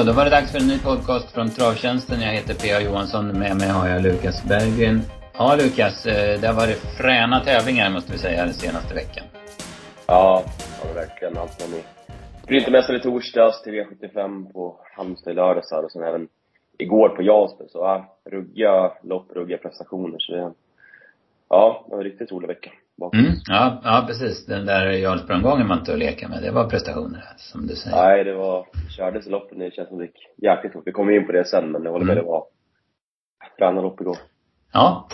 så, då var det dags för en ny podcast från Travtjänsten. Jag heter P.A. Johansson. Med mig har jag Lukas Berggren. Ja, Lukas, eh, det har varit fräna tävlingar måste vi säga den senaste veckan. Ja, det har verkligen. Allt från Sprintermästare i torsdags till V75 på Halmstad i lördags och sen även igår på Jarlsberg. Så ja, ruggiga lopp, ruggiga prestationer. Så ja, det var en riktigt rolig vecka. Mm, ja, ja precis. Den där Jarlsberg-omgången var inte att leka med. Det var prestationer, som du säger. Nej, det var, kördes loppet, det känns som det gick jäkligt fort. Vi kommer in på det sen, men det håller med, mm. det var fräna lopp igår. Ja.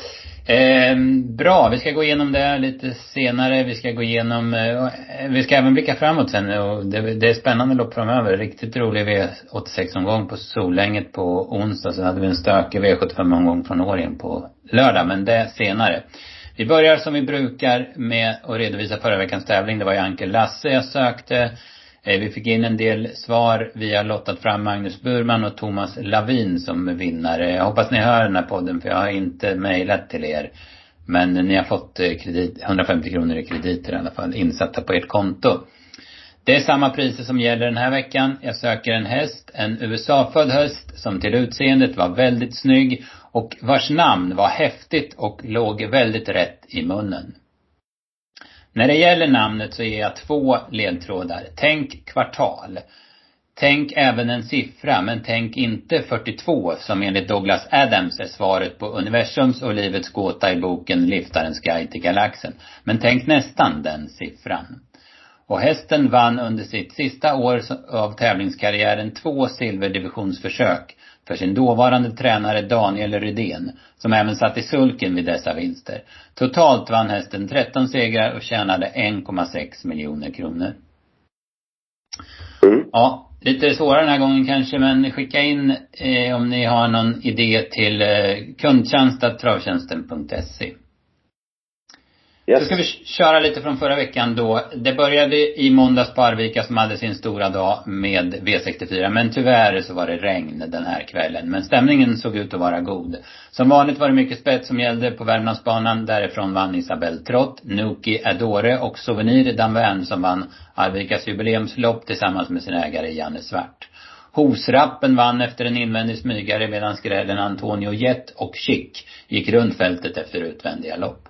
Eh, bra, vi ska gå igenom det lite senare. Vi ska gå igenom, eh, vi ska även blicka framåt sen och det, det är spännande lopp framöver. Riktigt rolig V86-omgång på Solänget på onsdag. Sen hade vi en stökig V75-omgång från Årjäng på lördag, men det senare. Vi börjar som vi brukar med att redovisa förra veckans tävling. Det var ju Ankel Lasse jag sökte. Eh, vi fick in en del svar. Vi har lottat fram Magnus Burman och Thomas Lavin som vinnare. Jag hoppas ni hör den här podden för jag har inte mejlat till er. Men ni har fått eh, kredit, 150 kronor i krediter i alla fall insatta på ert konto. Det är samma priser som gäller den här veckan. Jag söker en häst, en USA-född häst som till utseendet var väldigt snygg och vars namn var häftigt och låg väldigt rätt i munnen. När det gäller namnet så ger jag två ledtrådar. Tänk kvartal. Tänk även en siffra, men tänk inte 42 som enligt Douglas Adams är svaret på universums och livets gåta i boken Liftarens guide till galaxen. Men tänk nästan den siffran. Och hästen vann under sitt sista år av tävlingskarriären två silverdivisionsförsök för sin dåvarande tränare Daniel Rydén, som även satt i sulken vid dessa vinster. Totalt vann hästen 13 segrar och tjänade 1,6 miljoner kronor. Mm. Ja, lite svårare den här gången kanske, men skicka in eh, om ni har någon idé till eh, kundtjänst.travtjänsten.se. Yes. Så ska vi köra lite från förra veckan då. Det började i måndags på Arvika som hade sin stora dag med V64. Men tyvärr så var det regn den här kvällen. Men stämningen såg ut att vara god. Som vanligt var det mycket spets som gällde på Värmlandsbanan. Därifrån vann Isabelle Trott, Nuki Adore och Souvenir Danvern som vann Arvikas jubileumslopp tillsammans med sin ägare Janne Svart. Hosrappen vann efter en invändig smygare medan skrällen Antonio Jett och Chic gick runt fältet efter utvändiga lopp.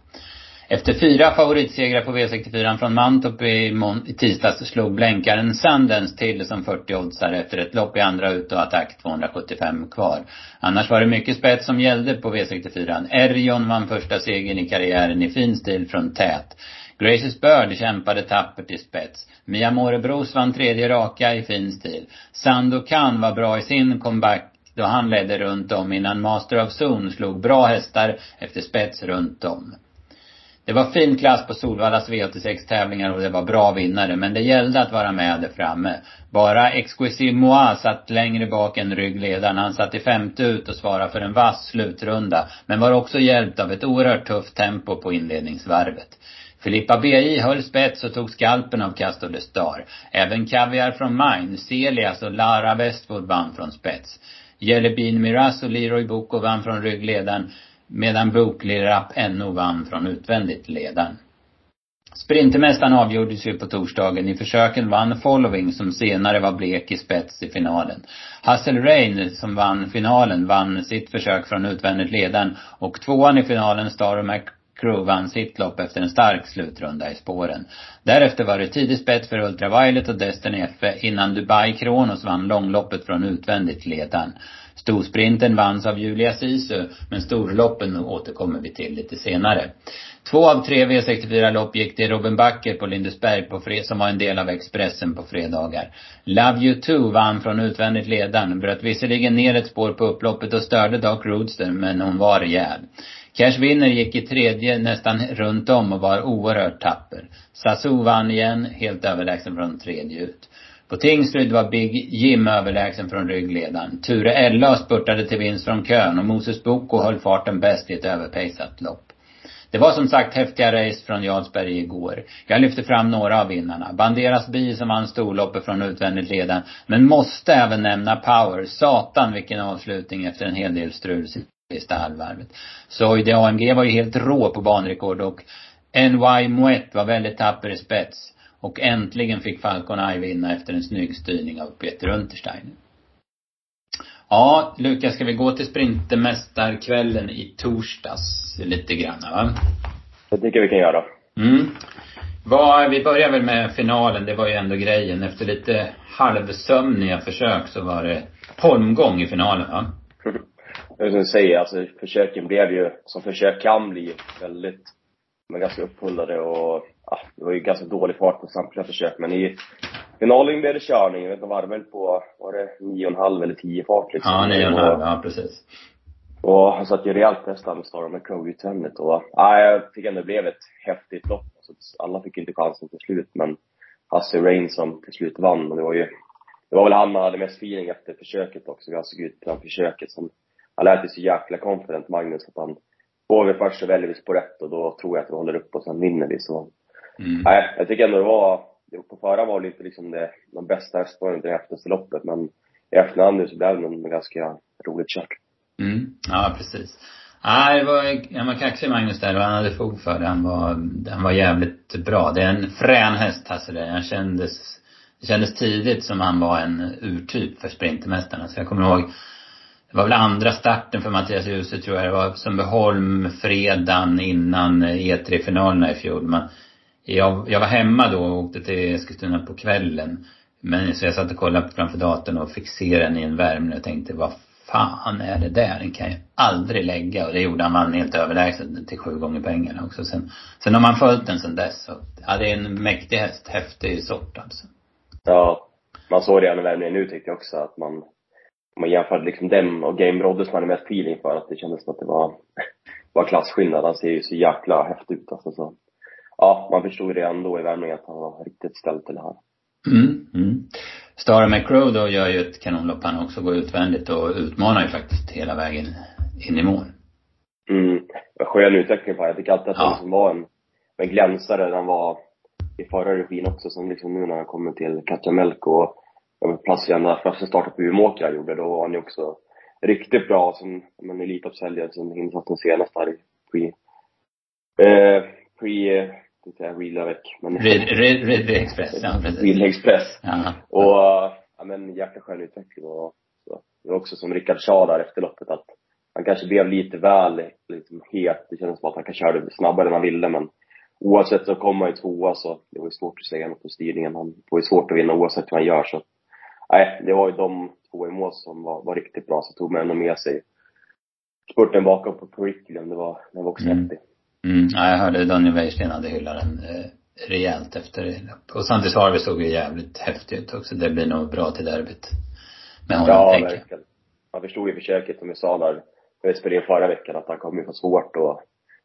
Efter fyra favoritsegrar på V64 från Mantorp i, i tisdags slog blänkaren Sandens till som 40-oddsare efter ett lopp i andra ut och attack 275 kvar. Annars var det mycket spets som gällde på V64. Erion vann första segern i karriären i fin stil från tät. Graces Bird kämpade tappert i spets. Mia Morebros vann tredje raka i fin stil. Sandokan var bra i sin comeback då han ledde runt om innan Master of Zone slog bra hästar efter spets runt om. Det var fin klass på Solvallas V86 tävlingar och det var bra vinnare, men det gällde att vara med där framme. Bara Exquisite Moa satt längre bak än ryggledaren. Han satt i femte ut och svarade för en vass slutrunda, men var också hjälpt av ett oerhört tufft tempo på inledningsvarvet. Filippa BI höll spets och tog skalpen av Castor de Star. Även Kaviar från Mine, Celias och Lara Westwood vann från spets. Jelly Bean Miraz och Leroy Boko vann från ryggledaren medan Bokley Rapp NO vann från utvändigt ledaren. Sprintermästaren avgjordes ju på torsdagen. I försöken vann Following som senare var blek i spets i finalen. Hassel Rain som vann finalen vann sitt försök från utvändigt ledaren och tvåan i finalen Star Crew vann sitt lopp efter en stark slutrunda i spåren. Därefter var det tidig spets för Ultraviolet och Destiny F innan Dubai Kronos vann långloppet från utvändigt ledaren. Storsprinten vanns av Julia Sisu, men storloppen återkommer vi till lite senare. Två av tre V64-lopp gick till Robin Backer på Lindesberg på fred, som var en del av Expressen på fredagar. Love You Too vann från utvändigt ledaren, bröt visserligen ner ett spår på upploppet och störde Dark Roadster, men hon var rejäl. Cash Winner gick i tredje nästan runt om och var oerhört tapper. Sassou vann igen, helt överlägsen från tredje ut. På Tingsryd var Big Jim överlägsen från ryggledaren. Ture Ella spurtade till vinst från kön och Moses Boko höll farten bäst i ett överpejsat lopp. Det var som sagt häftiga race från Jarlsberg igår. Jag lyfter fram några av vinnarna. Banderas Bi som vann storloppet från utvändigt ledan. Men måste även nämna Power. Satan vilken avslutning efter en hel del strul sista halvvarvet. Så det AMG var ju helt rå på banrekord och NY Moet var väldigt tapper i spets. Och äntligen fick Falcon Eye vinna efter en snygg styrning av Peter Untersteiner. Ja, Lukas, ska vi gå till Sprintermästarkvällen i torsdags lite grann, va? Det tycker vi kan göra. Mm. Vad, vi börjar väl med finalen, det var ju ändå grejen. Efter lite halvsömniga försök så var det holmgång i finalen, va? Jag du säger, alltså försöken blev ju, som försök kan bli, väldigt, men ganska upphullade och, ja, det var ju ganska dålig fart på samtliga försök. Men i finalen blev det körning. Jag vet inte, var väl på, var det nio och en halv eller tio fart liksom? Ja, nio och en halv, ja precis. Och han satt ju rejält press med Star med Crow utvändigt och, ja, jag tycker ändå det blev ett häftigt lopp. Så alla fick inte chansen till slut, men Hasse Rain som till slut vann, och det var ju, det var väl han man hade mest feeling efter försöket också, hur han såg ut på försöket. Som, han lät ju så jäkla confident, Magnus, att han, går vi först så väljer vi spår rätt och då tror jag att vi håller upp och sen vinner vi. Så, mm. nej, jag tycker ändå det var, på förhand var det inte liksom det, de bästa hästarna under det häftigaste loppet, men i efterhand så blev det ganska roligt kört. Mm. Ja, precis. Nej, det var, han var kaxig Magnus där och han hade fog för det. Han var, han var jävligt bra. Det är en frän häst Hasse Han kändes, det kändes tidigt som han var en urtyp för Sprintermästarna. Så jag kommer ihåg, det var väl andra starten för Mattias Djuse tror jag. Det var Sundbyholm fredagen innan E3-finalerna i fjol. Men jag, jag var hemma då och åkte till Eskilstuna på kvällen. Men så jag satt och kollade framför datorn och fick se den i en värme och tänkte, vad fan är det där? Den kan jag aldrig lägga. Och det gjorde han vann helt överlägset till sju gånger pengarna också. Sen, sen har man följt den sen dess. Så, ja, det är en mäktig häst. Häftig sort alltså. Ja. Man såg det i värmningen nu tyckte jag också att man, om man jämförde liksom den och Game Rodde som hade mest feeling för att det kändes som att det var, var klasskillnad. Han ser ju så jäkla häftig ut alltså. Så, ja, man förstod det ändå i värmningen att han var riktigt ställd till det här. Mm, mm. Star McCrow då gör ju ett kanonlopp han också, går utvändigt och utmanar ju faktiskt hela vägen in i mål. Mm. Skön utveckling på Jag tycker alltid att han liksom var en, en glänsare. Han var i förra regin också, som liksom nu när han kommer till Katja Melko och ja, plötsligt när första starten på Umeåkra gjorde, då var han ju också riktigt bra som, men elitloppshelgen som insatsen senast där i pre, eh, pre tänkte säga Real men... Ridley Express, ja precis. Ridley Express. Ja. Och, ja men jäkla skön utveckling och så. Det var också som Rickard sa där efter loppet att han kanske blev lite väl liksom het. Det kändes som att han kanske körde snabbare än han ville men oavsett så kom han ju tvåa så det var ju svårt att säga något på styrningen. Han får ju svårt att vinna oavsett hur han gör så. Nej, det var ju de två i mål som var, var riktigt bra, så tog man ändå med sig spurten bakom på curriculum. Det var, det var också mm. häftigt. Mm, ja, jag hörde Daniel Wäjersten hade hyllat den eh, rejält efter det. Och Santis Harvey såg ju jävligt häftig ut också. Det blir nog bra till derbyt. Med honom, ja, verkligen. Man förstod ju försöket, som vi sa där, när vi spelade in förra veckan, att han kommer få svårt att,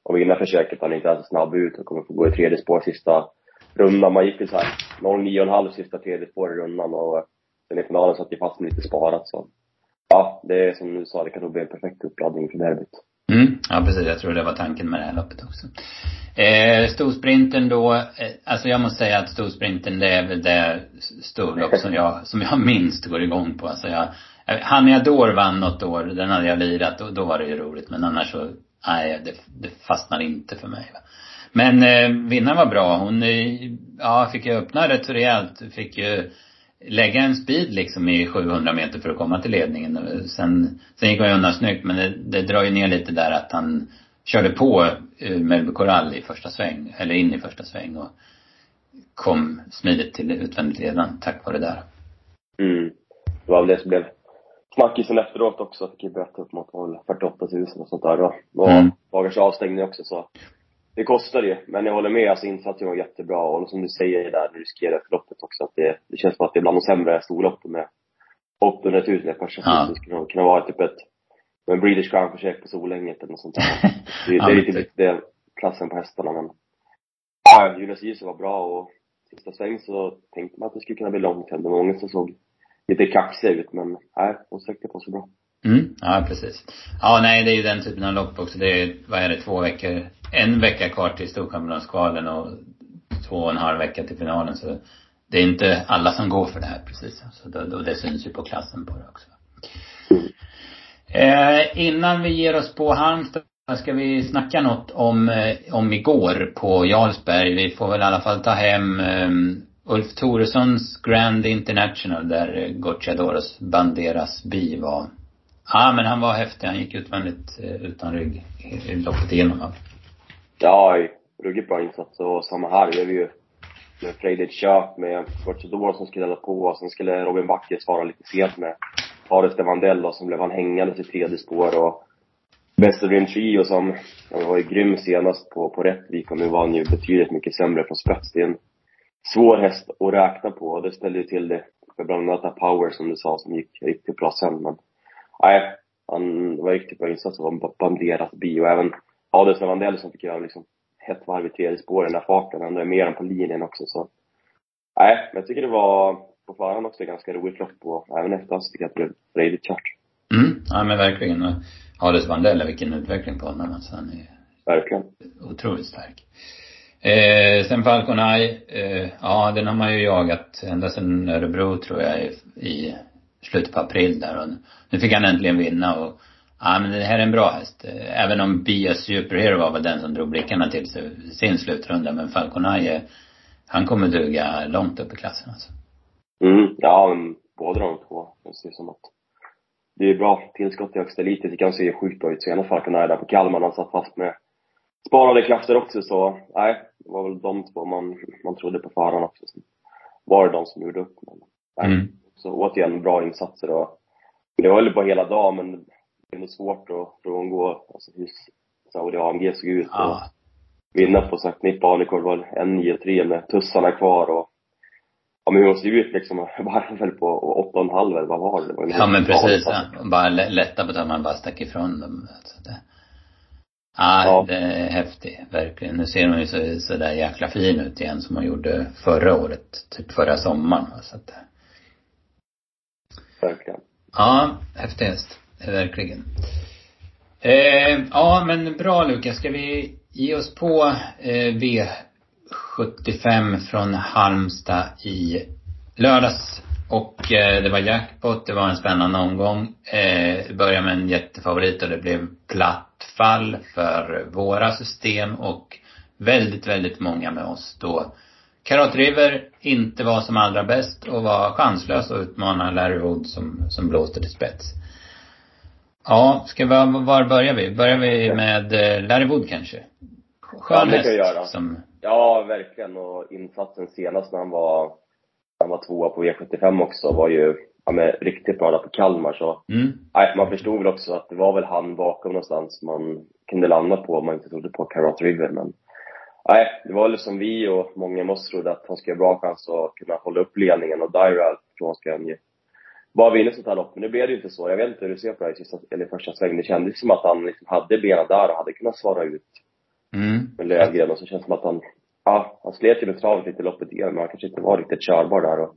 att vinna försöket. Han är inte alls snabb ut och kommer få gå i tredje spår sista rundan. Man gick ju såhär 09,5 sista tredje spår i rundan och sen i finalen satt ju fast med lite sparat så. Ja, det är som du sa, det kan nog bli en perfekt uppladdning för derbyt. Mm, ja precis. Jag tror det var tanken med det här loppet också. Eh, storsprinten då, eh, alltså jag måste säga att storsprinten det är väl det storlopp som jag, som jag minst går igång på. Alltså jag, eh, Haniador vann något år, den hade jag lirat och då var det ju roligt. Men annars så, nej det, det fastnar inte för mig. Va? Men eh, vinnaren var bra. Hon, eh, ja, fick ju öppna rätt så rejält. Fick ju lägga en speed liksom i 700 meter för att komma till ledningen. Sen, sen gick han undan snyggt men det, det drar ju ner lite där att han körde på uh, Melby Corral i första sväng, eller in i första sväng och kom smidigt till utvändigt ledan tack vare det där. Mm. Det var väl det som blev snackisen efteråt också. Fick ju böter upp mot 48 000 och sånt där då. Och mm. bagars avstängning också så det kostar ju. Men jag håller med, alltså insatsen var jättebra och som du säger där, du riskerar förloppet också, att det, det känns som att det är bland de sämre storloppen med 800 000 i första ja. Det skulle kunna vara typ ett, en Breeders Crown-försök på Solänget eller något sånt där. Det, ja, det är lite typ det, klassen på hästarna men, ja, Julius Giese var bra och sista sväng så tänkte man att det skulle kunna bli långt. Det var många som såg lite kaxiga ut men, nej, hon sträckte på sig bra. Mm, ja precis. Ja nej det är ju den typen av lopp också. Det är, vad är det, två veckor, en vecka kvar till Storchampionatskvalen och två och en halv vecka till finalen så det är inte alla som går för det här precis. Så då, och det syns ju på klassen på det också. Eh, innan vi ger oss på Halmstad ska vi snacka något om, eh, om igår på Jarlsberg. Vi får väl i alla fall ta hem um, Ulf Thoressons Grand International där Gocciadoros Banderas bi var Ja, men han var häftig. Han gick utvändigt eh, utan rygg i loppet igenom. Ja, ruggigt bra insats. Och samma här. Det är ju med Fredrik Köp med Coachador som skulle hälla på och sen skulle Robin Backe svara lite sent med Fares de Vandell och sen blev han hängande i tredje spår och Westergren Trio som han var ju grym senast på, på Rättvik och nu var han ju betydligt mycket sämre på spets. Det är en svår häst att räkna på och det ställde ju till det för bland annat Power som du sa som gick riktigt bra sen men nej, han var riktigt bra insats banderat förbi och även Hades Vandell som fick göra liksom ett varv i tredje spår den där farten. Han är mer än på linjen också så. Nej, men jag tycker det var på förhand också ganska roligt lopp och även efteråt tycker jag att det blev frejdigt kört. Mm, ja men verkligen. Hades Vandell, vilken utveckling på honom alltså. Han är Verkligen. Otroligt stark. Eh, sen Falcon Eye, eh, ja den har man ju jagat ända sedan Örebro tror jag i, i slutet på april där och nu fick han äntligen vinna och Ja men det här är en bra häst. Även om Bia Superhero var väl den som drog blickarna till sig, sin slutrunda. Men Falconaje, han kommer duga långt upp i klassen alltså. Mm, ja men båda de två. Det ser som att det är bra tillskott i högsta elit. Det kan se sjukt bra ut senast Falconaje där på Kalmar. Han satt fast med sparade krafter också så, nej, det var väl de två man, man trodde på förhand också. Så var det de som gjorde upp. Men, nej. Mm. Så återigen bra insatser och det var väl på hela dagen men det är svårt att frångå alltså hur Saudi AMG såg ut ja. och vinna på Sankt Nipp Alekord var en 9 med tussarna kvar och Ja men hur hon såg ut liksom, väl på åtta och en halv eller vad var det? var ja men precis, ja. bara lätta på att man bara stack ifrån dem. Så det, ja, ja, det är häftigt, verkligen. Nu ser hon ju så, så där jäkla fin ut igen som hon gjorde förra året, typ förra sommaren. Så att, Verkligen. Ja, häftig häst verkligen. Eh, ja, men bra Lukas. Ska vi ge oss på eh, V75 från Halmstad i lördags. Och eh, det var jackpot, det var en spännande omgång. Eh, började med en jättefavorit och det blev platt fall för våra system och väldigt, väldigt många med oss då Karot River inte var som allra bäst och var chanslös att utmana Larry Wood som, som blåste till spets. Ja, ska vi, var börjar vi? Börjar vi med eh, Larry Wood kanske? Skön ja, det kan göra. Som... Ja, verkligen. Och insatsen senast när han var, han var tvåa på V75 också var ju, ja men riktigt bra på Kalmar så. Mm. Nej, man förstod väl också att det var väl han bakom någonstans man kunde landa på om man inte trodde på Carrot River men Nej, det var väl som vi och många med oss trodde att han skulle ha bra chans att kunna hålla upp ledningen och Dyral tror han ska bara vinna sånt här lopp. Men nu blev det ju inte så. Jag vet inte hur du ser på det här i sista, eller första svängen. Det kändes som att han liksom hade benen där och hade kunnat svara ut mm. med Lövgren. Och så känns det som att han, ja, han slet ju med travet lite loppet igen, men han kanske inte var riktigt körbar där. Och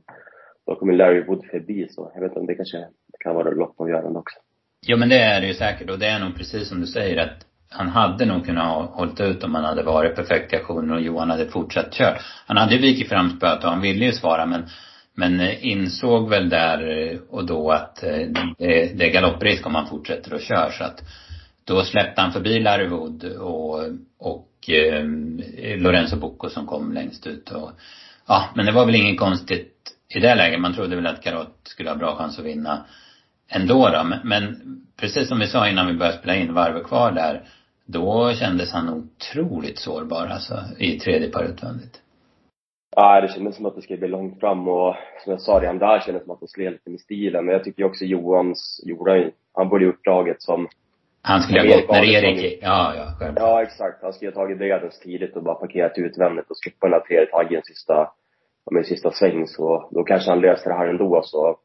då kommer Larry Wood förbi, så jag vet inte om det kanske kan vara loppavgörande också. Jo men det är det ju säkert och det är nog precis som du säger att han hade nog kunnat ha hållit ut om han hade varit perfekt i aktionen och Johan hade fortsatt kört. Han hade ju vikit fram spöet och han ville ju svara men men eh, insåg väl där eh, och då att eh, det, det är galopprisk om han fortsätter att köra så att då släppte han förbi Larry Wood och, och eh, Lorenzo Bocco som kom längst ut och ja, men det var väl inget konstigt i det läget. Man trodde väl att Karat skulle ha bra chans att vinna ändå då. Men, men precis som vi sa innan vi började spela in varvet kvar där, då kändes han otroligt sårbar alltså i tredje par utvändigt. Ja, det kändes som att det skulle bli långt fram och som jag sa redan där kändes det som att det sled lite med stilen. Men jag tycker också Johans, gjorde, han borde gjort draget som han skulle ha gått när Erik ja, ja, själv. Ja, exakt. Han skulle ha tagit bredens tidigt och bara parkerat utvändigt och skippat den här tredje taggen sista, med sista sväng så då kanske han löser det här ändå så.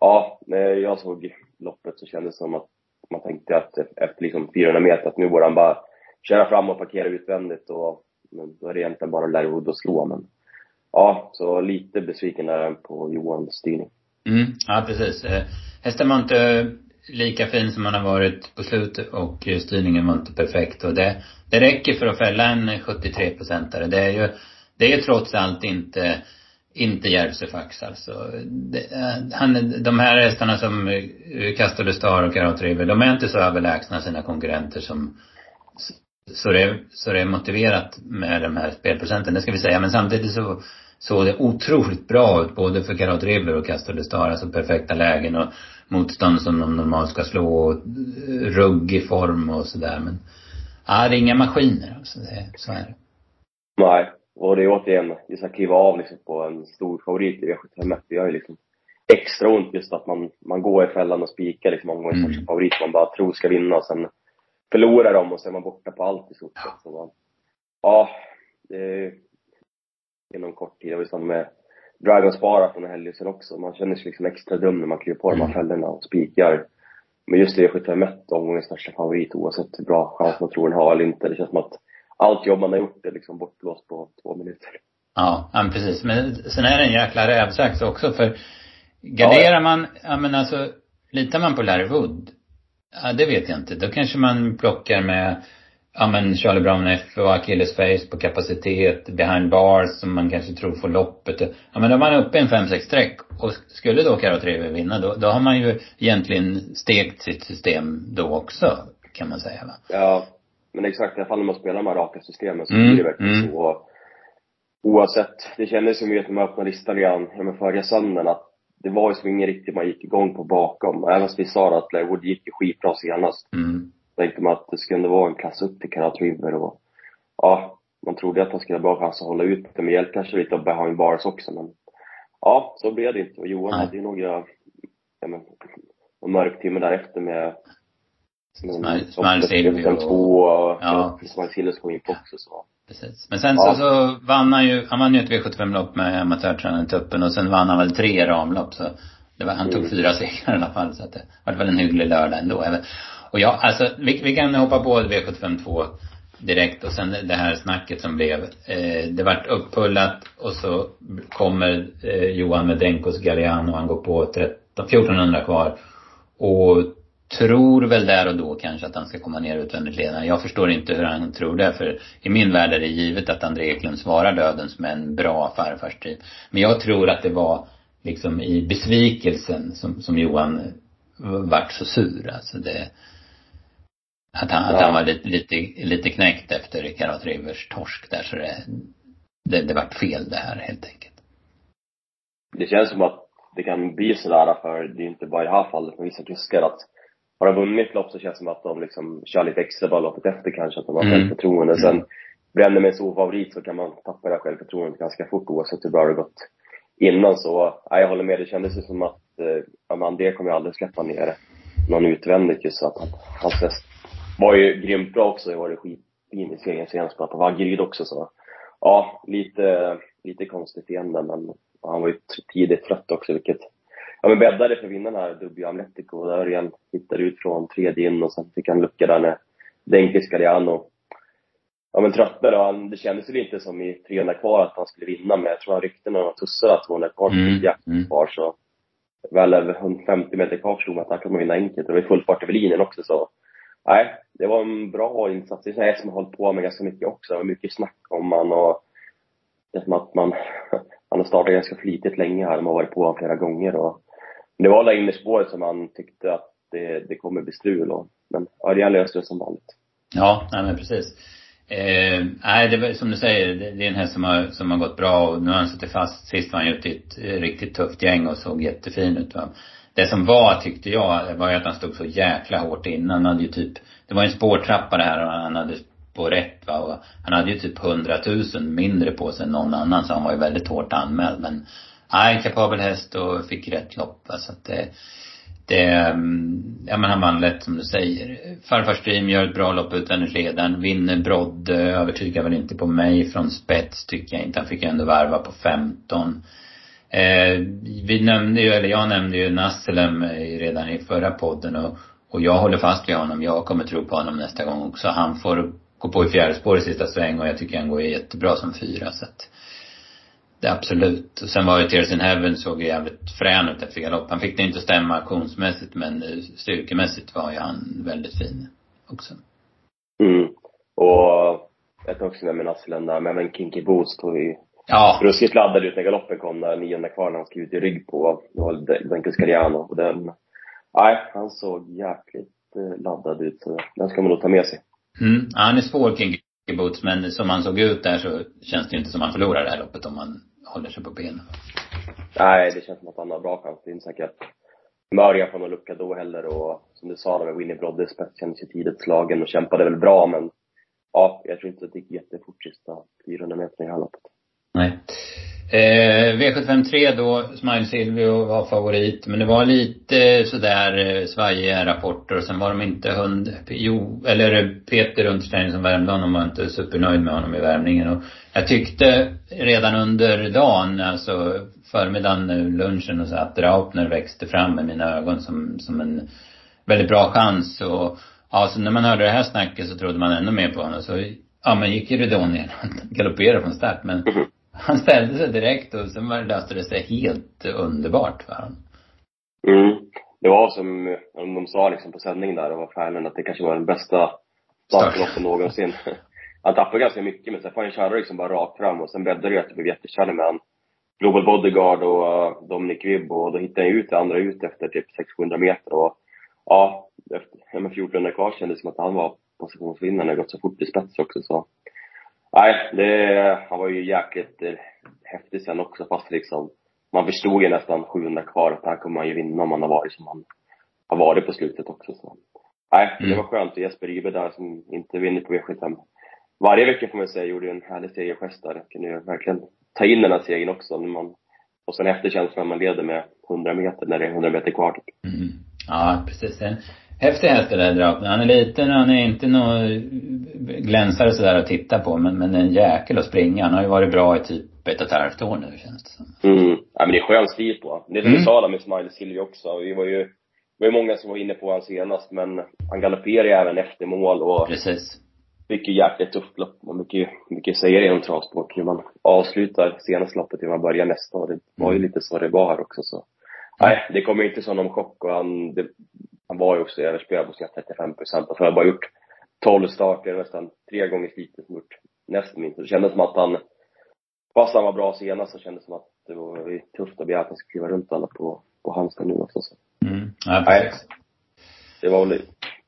Ja, när jag såg loppet så kändes det som att man tänkte att efter liksom 400 meter att nu borde han bara köra fram och parkera utvändigt och men då är det egentligen bara Larrywood att slå men ja, så lite besviken är på Johans styrning. Mm, ja precis. Eh, hästen var inte lika fin som han har varit på slutet och styrningen var inte perfekt och det, det räcker för att fälla en 73-procentare. Det är ju, det är ju trots allt inte inte Järvsöfax alltså. Det, eh, han, de här hästarna som eh, kastade Star och Carrot River, de är inte så överlägsna sina konkurrenter som så det, så det är motiverat med de här spelprocenten, det ska vi säga. Men samtidigt så såg det otroligt bra ut både för Karat River och Castor de Star. Alltså perfekta lägen och motstånd som de normalt ska slå och eh, ruggig form och sådär. Men, ja, det är inga maskiner alltså. Det, så är det. Nej. Och det är återigen, just att kliva av liksom på en stor favorit i V75 det gör ju liksom extra ont just att man, man går i fällan och spikar liksom gånger mm. favorit man bara tror ska vinna och sen förlorar de och så är man borta på allt i stort sett. Så man, ja, det är inom kort tid. Jag var samma med Dragon Spara från helgen sen också. Man känner sig liksom extra dum när man kliver på mm. de här mm. fällorna och spikar. Men just det, V75 omgångens största favorit oavsett hur bra chans man tror den har eller inte. Det känns som att allt jobb man har gjort är liksom bortblåst på två minuter. Ja, men precis. Men sen är det en jäkla rävsax också för garderar ja. man, ja men alltså, litar man på Larry Wood? Ja, det vet jag inte. Då kanske man plockar med ja men Charlie Brown F och Achilles Face på kapacitet, behind bars som man kanske tror får loppet. Ja men då är man uppe i en 5-6 streck och skulle då Karo Treve vinna då, då har man ju egentligen stegt sitt system då också, kan man säga va? Ja, men exakt, i alla fall när man spelar de här raka systemen så mm. blir det verkligen mm. så. Oavsett, det kändes som att man öppnade listan igen, ja men förra söndagen att det var ju som ingen riktigt man gick igång på bakom. Även vi sa att Lewood gick ju skitbra senast. Mm tänkte man att det skulle vara en klass upp till Karat River och ja, man trodde att han skulle ha bra chans att hålla ut det med hjälp kanske lite av behind bars också men ja, så blev det inte och Johan Nej. hade ju några, ja men, en mörk timme därefter med Smile Silvio och... två och ja. Smile Silvio kom in på också så. Precis. Men sen ja. så, så vann han ju, han vann ju ett V75-lopp med amatörtränaren Tuppen och sen vann han väl tre ramlopp så det var, han tog mm. fyra segrar i alla fall så att det var väl en hygglig lördag ändå. Och ja, alltså vi, vi kan hoppa på V752 direkt och sen det här snacket som blev. Eh, det vart upphullat och så kommer eh, Johan med Denkos Galliano, han går på 13, 1400 kvar. Och tror väl där och då kanske att han ska komma ner utvändigt ledande. Jag förstår inte hur han tror det, för i min värld är det givet att André Eklund svarar döden som en bra farfarstrid. Men jag tror att det var liksom i besvikelsen som, som Johan vart så sur. Alltså det, att han, ja. att han var lite, lite, lite knäckt efter Karat Rivers torsk där så det, det, det vart fel det här helt enkelt. Det känns som att det kan bli sådär för det är inte bara i det här fallet med vissa kuskar att har de vunnit lopp så känns det som att de liksom kör lite extra bara loppet efter kanske, att de har mm. självförtroende. Mm. Sen bränner med så favorit så kan man tappa det självförtroendet ganska fort oavsett hur bra det gått innan så, ja, jag håller med, det kändes ju som att, eh, det kommer ju aldrig släppa ner någon utvändigt just så att han, hans häst var ju grymt bra också. Jag var det skitfin i serien senast på Vaggeryd också så. Ja, lite, lite konstigt igen där, men han var ju tidigt trött också vilket ja men bäddade för vinnaren här, Dubbio Amletico. Där Örjan hittade ut från tredje in och sen fick han lucka där när Denkis Galliano ja men tröttnade och han, det kändes ju inte som i 300 kvar att han skulle vinna men jag tror han ryckte några tussar att 200 kvar mm. jakt mm. kvar så väl över 150 meter kvar förstod man att han kunde vinna enkelt och det var full fart över linjen också så nej, det var en bra insats. Det är en som har hållit på med ganska mycket också. Det var mycket snack om han och det är som att man, han har startat ganska flitigt länge här. De har varit på honom flera gånger och det var alla innerspåret som han tyckte att det, det kommer bli strul och, men Örjan löste det som vanligt. Ja, nej men precis. Eh, nej, det var som du säger, det, det är en häst som har, som har gått bra och nu har han suttit fast. Sist var han ute i ett riktigt tufft gäng och såg jättefin ut va. Det som var, tyckte jag, var ju att han stod så jäkla hårt innan. Han hade ju typ, det var en spårtrappa det här och han hade på rätt va och han hade ju typ hundratusen mindre på sig än någon annan så han var ju väldigt hårt anmäld men Ja, en kapabel häst och fick rätt lopp va, så att det det, mm, ja men han vann lätt som du säger. Farfar Stream gör ett bra lopp utvändigt ledaren, vinner Brodde, eh, övertygar väl inte på mig från spets tycker jag inte. Han fick ändå varva på 15. Eh, vi nämnde ju, eller jag nämnde ju Nasselem eh, redan i förra podden och, och jag håller fast vid honom. Jag kommer tro på honom nästa gång också. Han får gå på i fjärde spår i sista sväng och jag tycker han går jättebra som fyra så att det absolut. Och sen var ju Tears in Heaven såg ju jävligt frän ut efter galopp. Han fick det inte att stämma aktionsmässigt men styrkemässigt var ju han väldigt fin också. Mm. Och jag tar också med Nasselem där, men även Kinky Boost tog ju Ja. Ruskigt laddad ut när galoppen kom där, nionde kvar när han skulle ut i rygg på, det var Denko Scariano. Och den, nej, han såg jäkligt eh, laddad ut. Så den ska man nog ta med sig. Mm. Ja, han är svår King boots. Men som han såg ut där så känns det ju inte som han förlorar det här loppet om man håller sig på benen. Nej, det känns som att han har bra chans. Det är inte säkert att Mörja får någon lucka då heller och som du sa med Winnie Brodde spets kändes ju tidigt slagen och kämpade väl bra men ja, jag tror inte att det gick jättefort sista 400 meter i det här loppet. Nej. Eh, V753 då, Smile Silvio var favorit, men det var lite sådär eh, svajiga rapporter och sen var de inte hund, jo, eller eh, Peter Unterstein som värmde honom var inte supernöjd med honom i värmningen och jag tyckte redan under dagen, alltså förmiddagen, lunchen och så att Draupner växte fram i mina ögon som, som en väldigt bra chans och ja, så när man hörde det här snacket så trodde man ännu mer på honom så ja, men gick ju Redon igen, galopperade från start men mhm han ställde sig direkt och sen var, löste det sig helt underbart för honom. Mm. Det var som de sa liksom på sändningen där, det var Färlen, att det kanske var den bästa startloppen någonsin. Han tappade ganska mycket, men sen får han köra liksom bara rakt fram och sen bäddade det att det blev jättekärlig med han Global Bodyguard och uh, Dominic Vibb och då hittade han ut det andra ut efter typ 600 meter och ja, efter ja, men 14 kvar kändes det som att han var positionsvinnare, gått så fort i spets också så Nej, det, han var ju jäkligt eh, häftig sen också fast liksom man förstod ju nästan 700 kvar att här kommer man ju vinna om man har varit som han har varit på slutet också så. Nej, mm. det var skönt. Och Jesper Ibe där som inte vinner på V75 varje vecka får man säga gjorde en härlig segergest där. Kunde ju verkligen ta in den här segern också när man och sen efterkänslan när man leder med 100 meter när det är 100 meter kvar typ. Mm. Ja, precis. Häftig häst det där Draupner. Han är liten, han är inte någon glänsare sådär att titta på men, men en jäkel att springa. Han har ju varit bra i typ ett och ett halvt år nu känns det som. Mm. Ja men det är skön stil på Det är som mm. du sa med Smiley Silvia också. Vi var ju, det var ju många som var inne på honom senast men han galopperar ju även efter mål och Precis mycket jäkligt tufft lopp och mycket, mycket säger inom travsport. Hur man avslutar senaste loppet, hur man börjar nästa. Och det var ju lite så det var här också så. Nej, det kom inte som någon chock och han, det, han var ju också överspelad på sina 35 procent. Han har bara gjort 12 starter, nästan tre gånger sliten som gjort näst minst. Det kändes som att han, fast han var bra senast så kändes det som att det var tufft att begära att han skulle kliva runt alla på, på Halmstad nu också så. Mm, ja, Nej, det var väl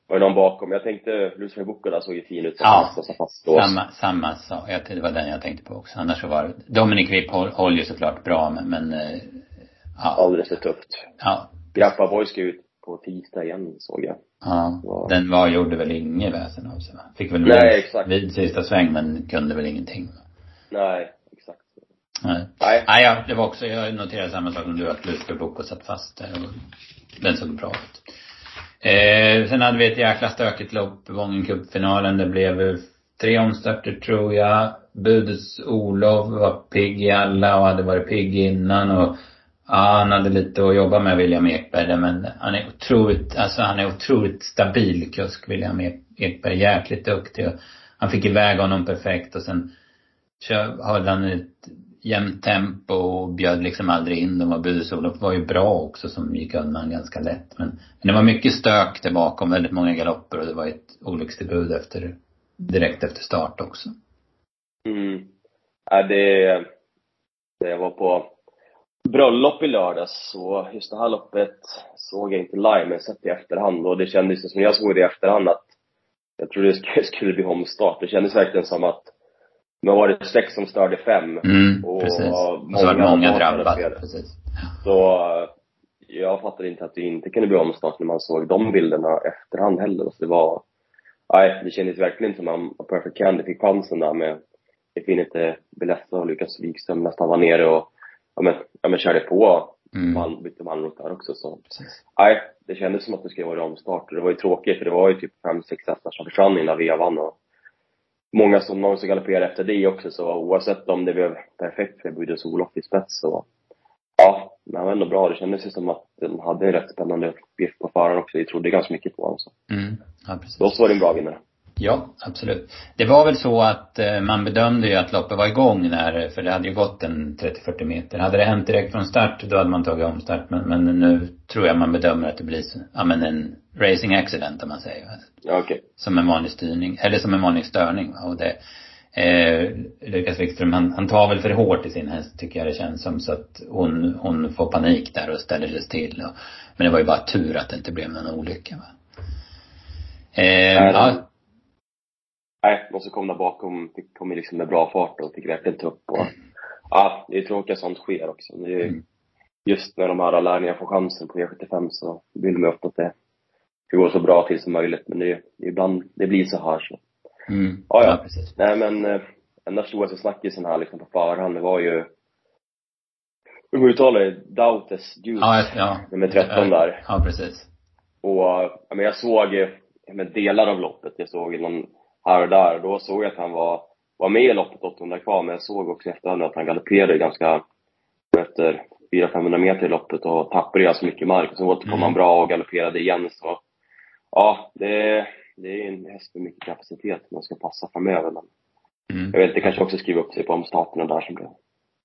var det någon bakom? Jag tänkte, Lucifer Buccola såg ju fin ut. Ja, fast, fast samma, samma sak. Det var den jag tänkte på också. Annars så var Dominic Wipp håller ju såklart bra men, men eh, ja. Alldeles för tufft. Ja. Grappa Boy ska ut på tisdag igen såg jag. Ja. Var... Den var, gjorde väl inget väsen av sig va? Fick väl Nej, exakt. vid sista sväng men kunde väl ingenting. Nej, exakt. Nej. Nej. Nej, ja, det var också, jag noterade samma sak som du, att Bucco satt fast där och den såg bra ut. Eh, sen hade vi ett jäkla stökigt lopp, Vången Cup-finalen. Det blev tre omstarter tror jag. Budets Olof var pigg i alla och hade varit pigg innan och ja, han hade lite att jobba med William Ekberg där, men han är otroligt, alltså han är otroligt stabil kusk, William Ekberg. Jäkligt duktig och han fick iväg honom perfekt och sen kör, höll han ett jämnt tempo och bjöd liksom aldrig in dem och Budesolof var ju bra också som gick undan ganska lätt. Men, men det var mycket stök där bakom, väldigt många galopper och det var ett olyckstillbud efter, direkt efter start också. Mm. Ja, det, det jag var på bröllop i lördags så just det här loppet såg jag inte live men sett i efterhand och det kändes som jag såg det i efterhand att jag trodde det skulle bli omstart. Det kändes verkligen som att men var det sex som störde fem. Mm, och precis. Många, och så var det många drabbade. Precis. Så jag fattade inte att det inte kunde bli omstart när man såg de bilderna efterhand heller. Så det var, nej, det kändes verkligen som att Perfect Candy fick chansen där med Definite Belessa och Lukas Wikström nästan var nere och ja men, ja, men körde på. Mm. Man bytte manlott där också så. Nej, det kändes som att det skulle vara omstart och det var ju tråkigt för det var ju typ fem, sex hästar som försvann innan vevan och många som någonsin galopperade efter det också så oavsett om det blev perfekt för Budos Olof i spets så ja, men han var ändå bra. Det kändes ju som att den hade en rätt spännande uppgift på förhand också. Vi trodde ganska mycket på honom så. Mm, ja precis. Då var det en bra vinnare. Ja, absolut. Det var väl så att eh, man bedömde ju att loppet var igång när, för det hade ju gått en 30-40 meter. Hade det hänt direkt från start, då hade man tagit omstart. Men, men nu tror jag man bedömer att det blir, ja men en racing accident om man säger. Okej. Okay. Som en vanlig styrning, eller som en vanlig störning. Och det, eh, Lukas Wikström, han, han tar väl för hårt i sin häst tycker jag det känns som. Så att hon, hon får panik där och ställer sig still. Och, men det var ju bara tur att det inte blev någon olycka va. Eh, ja, nej, de som kom där bakom fick, kom liksom med bra fart och fick verkligen ta upp och, ja, det är tråkigt att sånt sker också. Är, mm. Just när de här lärlingarna får chansen på E75 så vill man ju ofta att det ska gå så bra till som möjligt, men det, det ibland, det blir så här så. Mm. Ja, ja. ja precis. Nej men, eh, den där stora snackisen här liksom på förhand, det var ju hur uttalar det? Dautes Juice. Ja, ja. Nummer 13 där. Ja, precis. Och, ja, men jag såg med delar av loppet. Jag såg någon här och där. Då såg jag att han var, var med i loppet 800 kvar, men jag såg också efterhand att han galopperade ganska, efter 400-500 meter i loppet och tappade ganska mycket mark. Så återkom mm. han bra och galopperade igen. Så, ja, det, det är en häst med mycket kapacitet man ska passa framöver. Men mm. jag vet, det kanske också skriver upp sig på omstarterna där som blev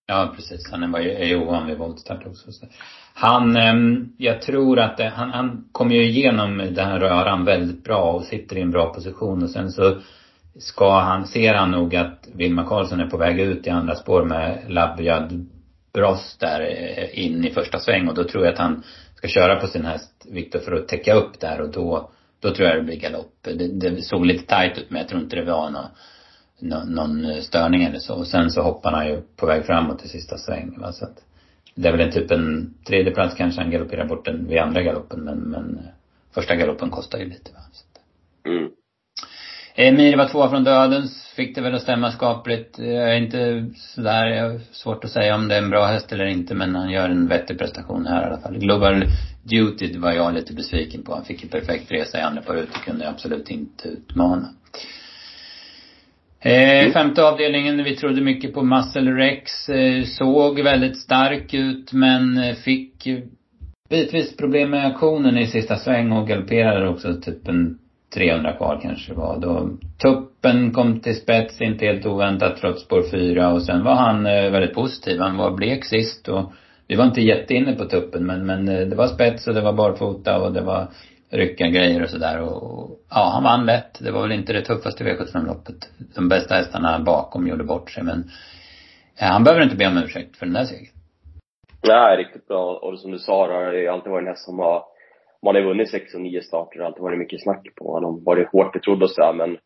Ja, precis. Han var ju, är ju ovan vid voltstart också. Så. Han, ehm, jag tror att det, han, han kommer ju igenom den här röran väldigt bra och sitter i en bra position och sen så ska han, ser han nog att Vilma Karlsson är på väg ut i andra spår med Labjad Bross där eh, in i första sväng och då tror jag att han ska köra på sin häst Viktor för att täcka upp där och då, då tror jag det blir galopp. Det, det såg lite tajt ut men jag tror inte det var något någon störning eller så. Och sen så hoppar han ju på väg framåt i sista sväng. Va? Så att det är väl en typ en tredje plats kanske han galopperar bort den vid andra galoppen men, men första galoppen kostar ju lite va. Så att. Mm. Emir var tvåa från dödens, fick det väl att stämma skapligt. Jag är inte sådär, jag har svårt att säga om det är en bra häst eller inte men han gör en vettig prestation här i alla fall. Global Duty var jag lite besviken på. Han fick en perfekt resa i andra par ut och kunde absolut inte utmana. Eh, mm. femte avdelningen, vi trodde mycket på Muscle Rex. Eh, såg väldigt stark ut men eh, fick bitvis problem med aktionen i sista sväng och galopperade också typ en 300 kvar kanske det var. Då tuppen kom till spets, inte helt oväntat trots spår 4 och sen var han eh, väldigt positiv. Han var blek sist och vi var inte jätteinne på tuppen men, men eh, det var spets och det var barfota och det var rycka grejer och sådär och, ja, han vann lätt. Det var väl inte det tuffaste V75-loppet. De bästa hästarna bakom gjorde bort sig men ja, han behöver inte be om ursäkt för den där segern. Nej, riktigt bra. Och som du sa, det har alltid varit en häst som har, man har vunnit sex och nio starter, det alltid varit mycket snack på honom. Varit hårt betrodd och sådär, men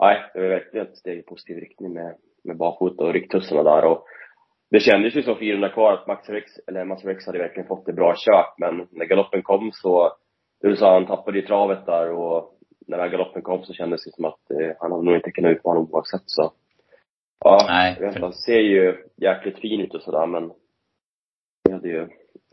nej, det var verkligen ett steg i positiv riktning med, med barfota och rycktussarna där och det kändes ju som 400 kvar att Max Rex, eller Max Rex hade verkligen fått det bra kört, men när galoppen kom så du sa han tappade i travet där och när den galoppen kom så kändes det som att eh, han hade nog inte kunnat utmana oavsett så. Ja, Nej. jag vet, han ser ju jäkligt fin ut och sådär men det hade ju,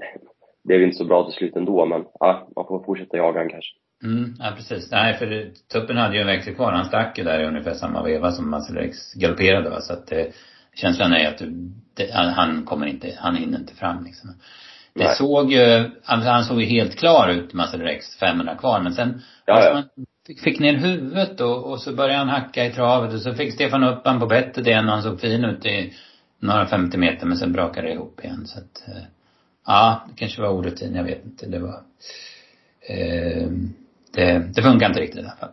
det är ju inte så bra till slut ändå men ja, man får fortsätta jaga han kanske. Mm, ja precis. Nej för tuppen hade ju en växel kvar. Han stack ju där i ungefär samma veva som Masselex galopperade va. Så att det, eh, känslan är att det, han kommer inte, han hinner inte fram liksom. Det Nej. såg ju, alltså han såg ju helt klar ut, Muscle Rex, 500 kvar. Men sen, ja, alltså ja. man fick, fick ner huvudet och, och så började han hacka i travet och så fick Stefan upp han på bettet igen och han såg fin ut i några 50 meter men sen brakade det ihop igen så att, eh, ja, det kanske var orutin, jag vet inte. Det var, eh, det, det funkar inte riktigt i alla fall.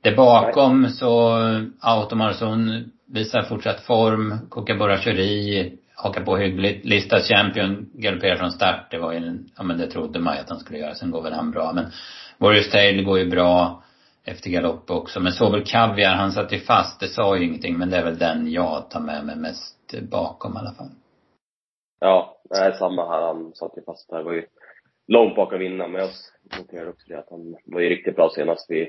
Det bakom så, Automarson visar fortsatt form, Kookaburra kör i, haka på hyggligt. Lista Champion galopperar från start. Det var ju, en, ja men det trodde man ju att han skulle göra. Sen går väl han bra. Men Warriors Tail går ju bra efter galopp också. Men så väl Kaviar, han satt ju fast. Det sa ju ingenting. Men det är väl den jag tar med mig mest bakom i alla fall. Ja, nej samma här. Han satt ju fast där. var ju långt bak att vinna. Men jag noterade också det att han var ju riktigt bra senast vid,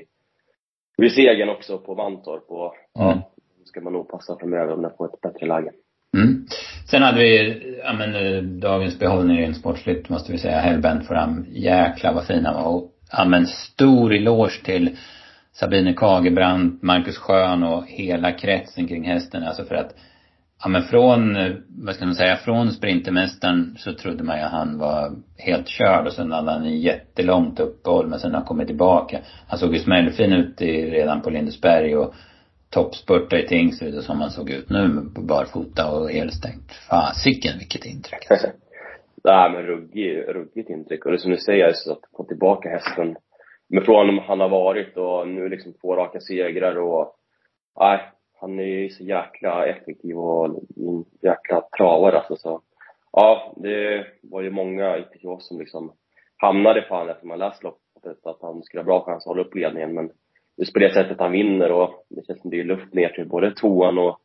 vid segern också på Mantorp. Och mm. ja, ska man nog passa framöver om den får ett bättre läge. Mm. Sen hade vi, ja men eh, dagens behållning rent sportsligt måste vi säga, Hellbent fram. Jäklar vad fina var. Och, ja men stor eloge till Sabine Kagebrant, Marcus Schön och hela kretsen kring hästen. Alltså för att, ja men från, eh, vad ska man säga, från sprintermästaren så trodde man ju att han var helt körd och sen hade han en jättelångt uppehåll men sen har han kommit tillbaka. Han såg ju smällfin ut i, redan på Lindesberg och toppspurta i Tingsryd och som han såg ut nu på barfota och helstängt. Fasiken vilket intryck. Nej men ruggigt, ruggigt intryck. Och det som du säger, så att få tillbaka hästen Men från han har varit och nu liksom två raka segrar och nej, han är ju så jäkla effektiv och en jäkla travare alltså så. Ja, det var ju många, inte oss, som liksom hamnade på honom efter man läst loppet att han skulle ha bra chans att hålla upp ledningen men just på det sättet han vinner och det känns som det är luft ner till både tvåan och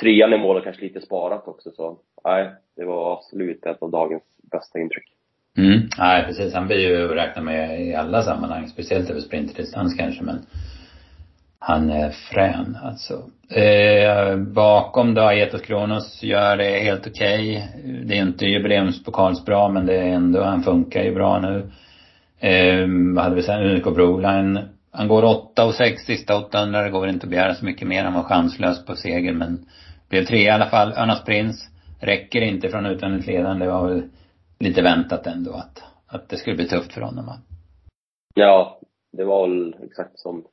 trean i mål och kanske lite sparat också så, nej, det var absolut ett av dagens bästa intryck. Mm, nej precis. Han blir ju att räkna med i alla sammanhang, speciellt över sprinterdistans kanske men han är frän alltså. Eh, bakom då, Aetos Kronos gör det helt okej. Okay. Det är inte jubileumspokalsbra men det är ändå, han funkar ju bra nu. Eh, vad hade vi sen? Unico Broline. Han går 8 och 6 sista 800. Det går väl inte att begära så mycket mer. Han var chanslös på seger men blev tre i alla fall. Örnas Prins. Räcker inte från utvändigt ledande. Det var väl lite väntat ändå att, att det skulle bli tufft för honom va? Ja, det var väl exakt som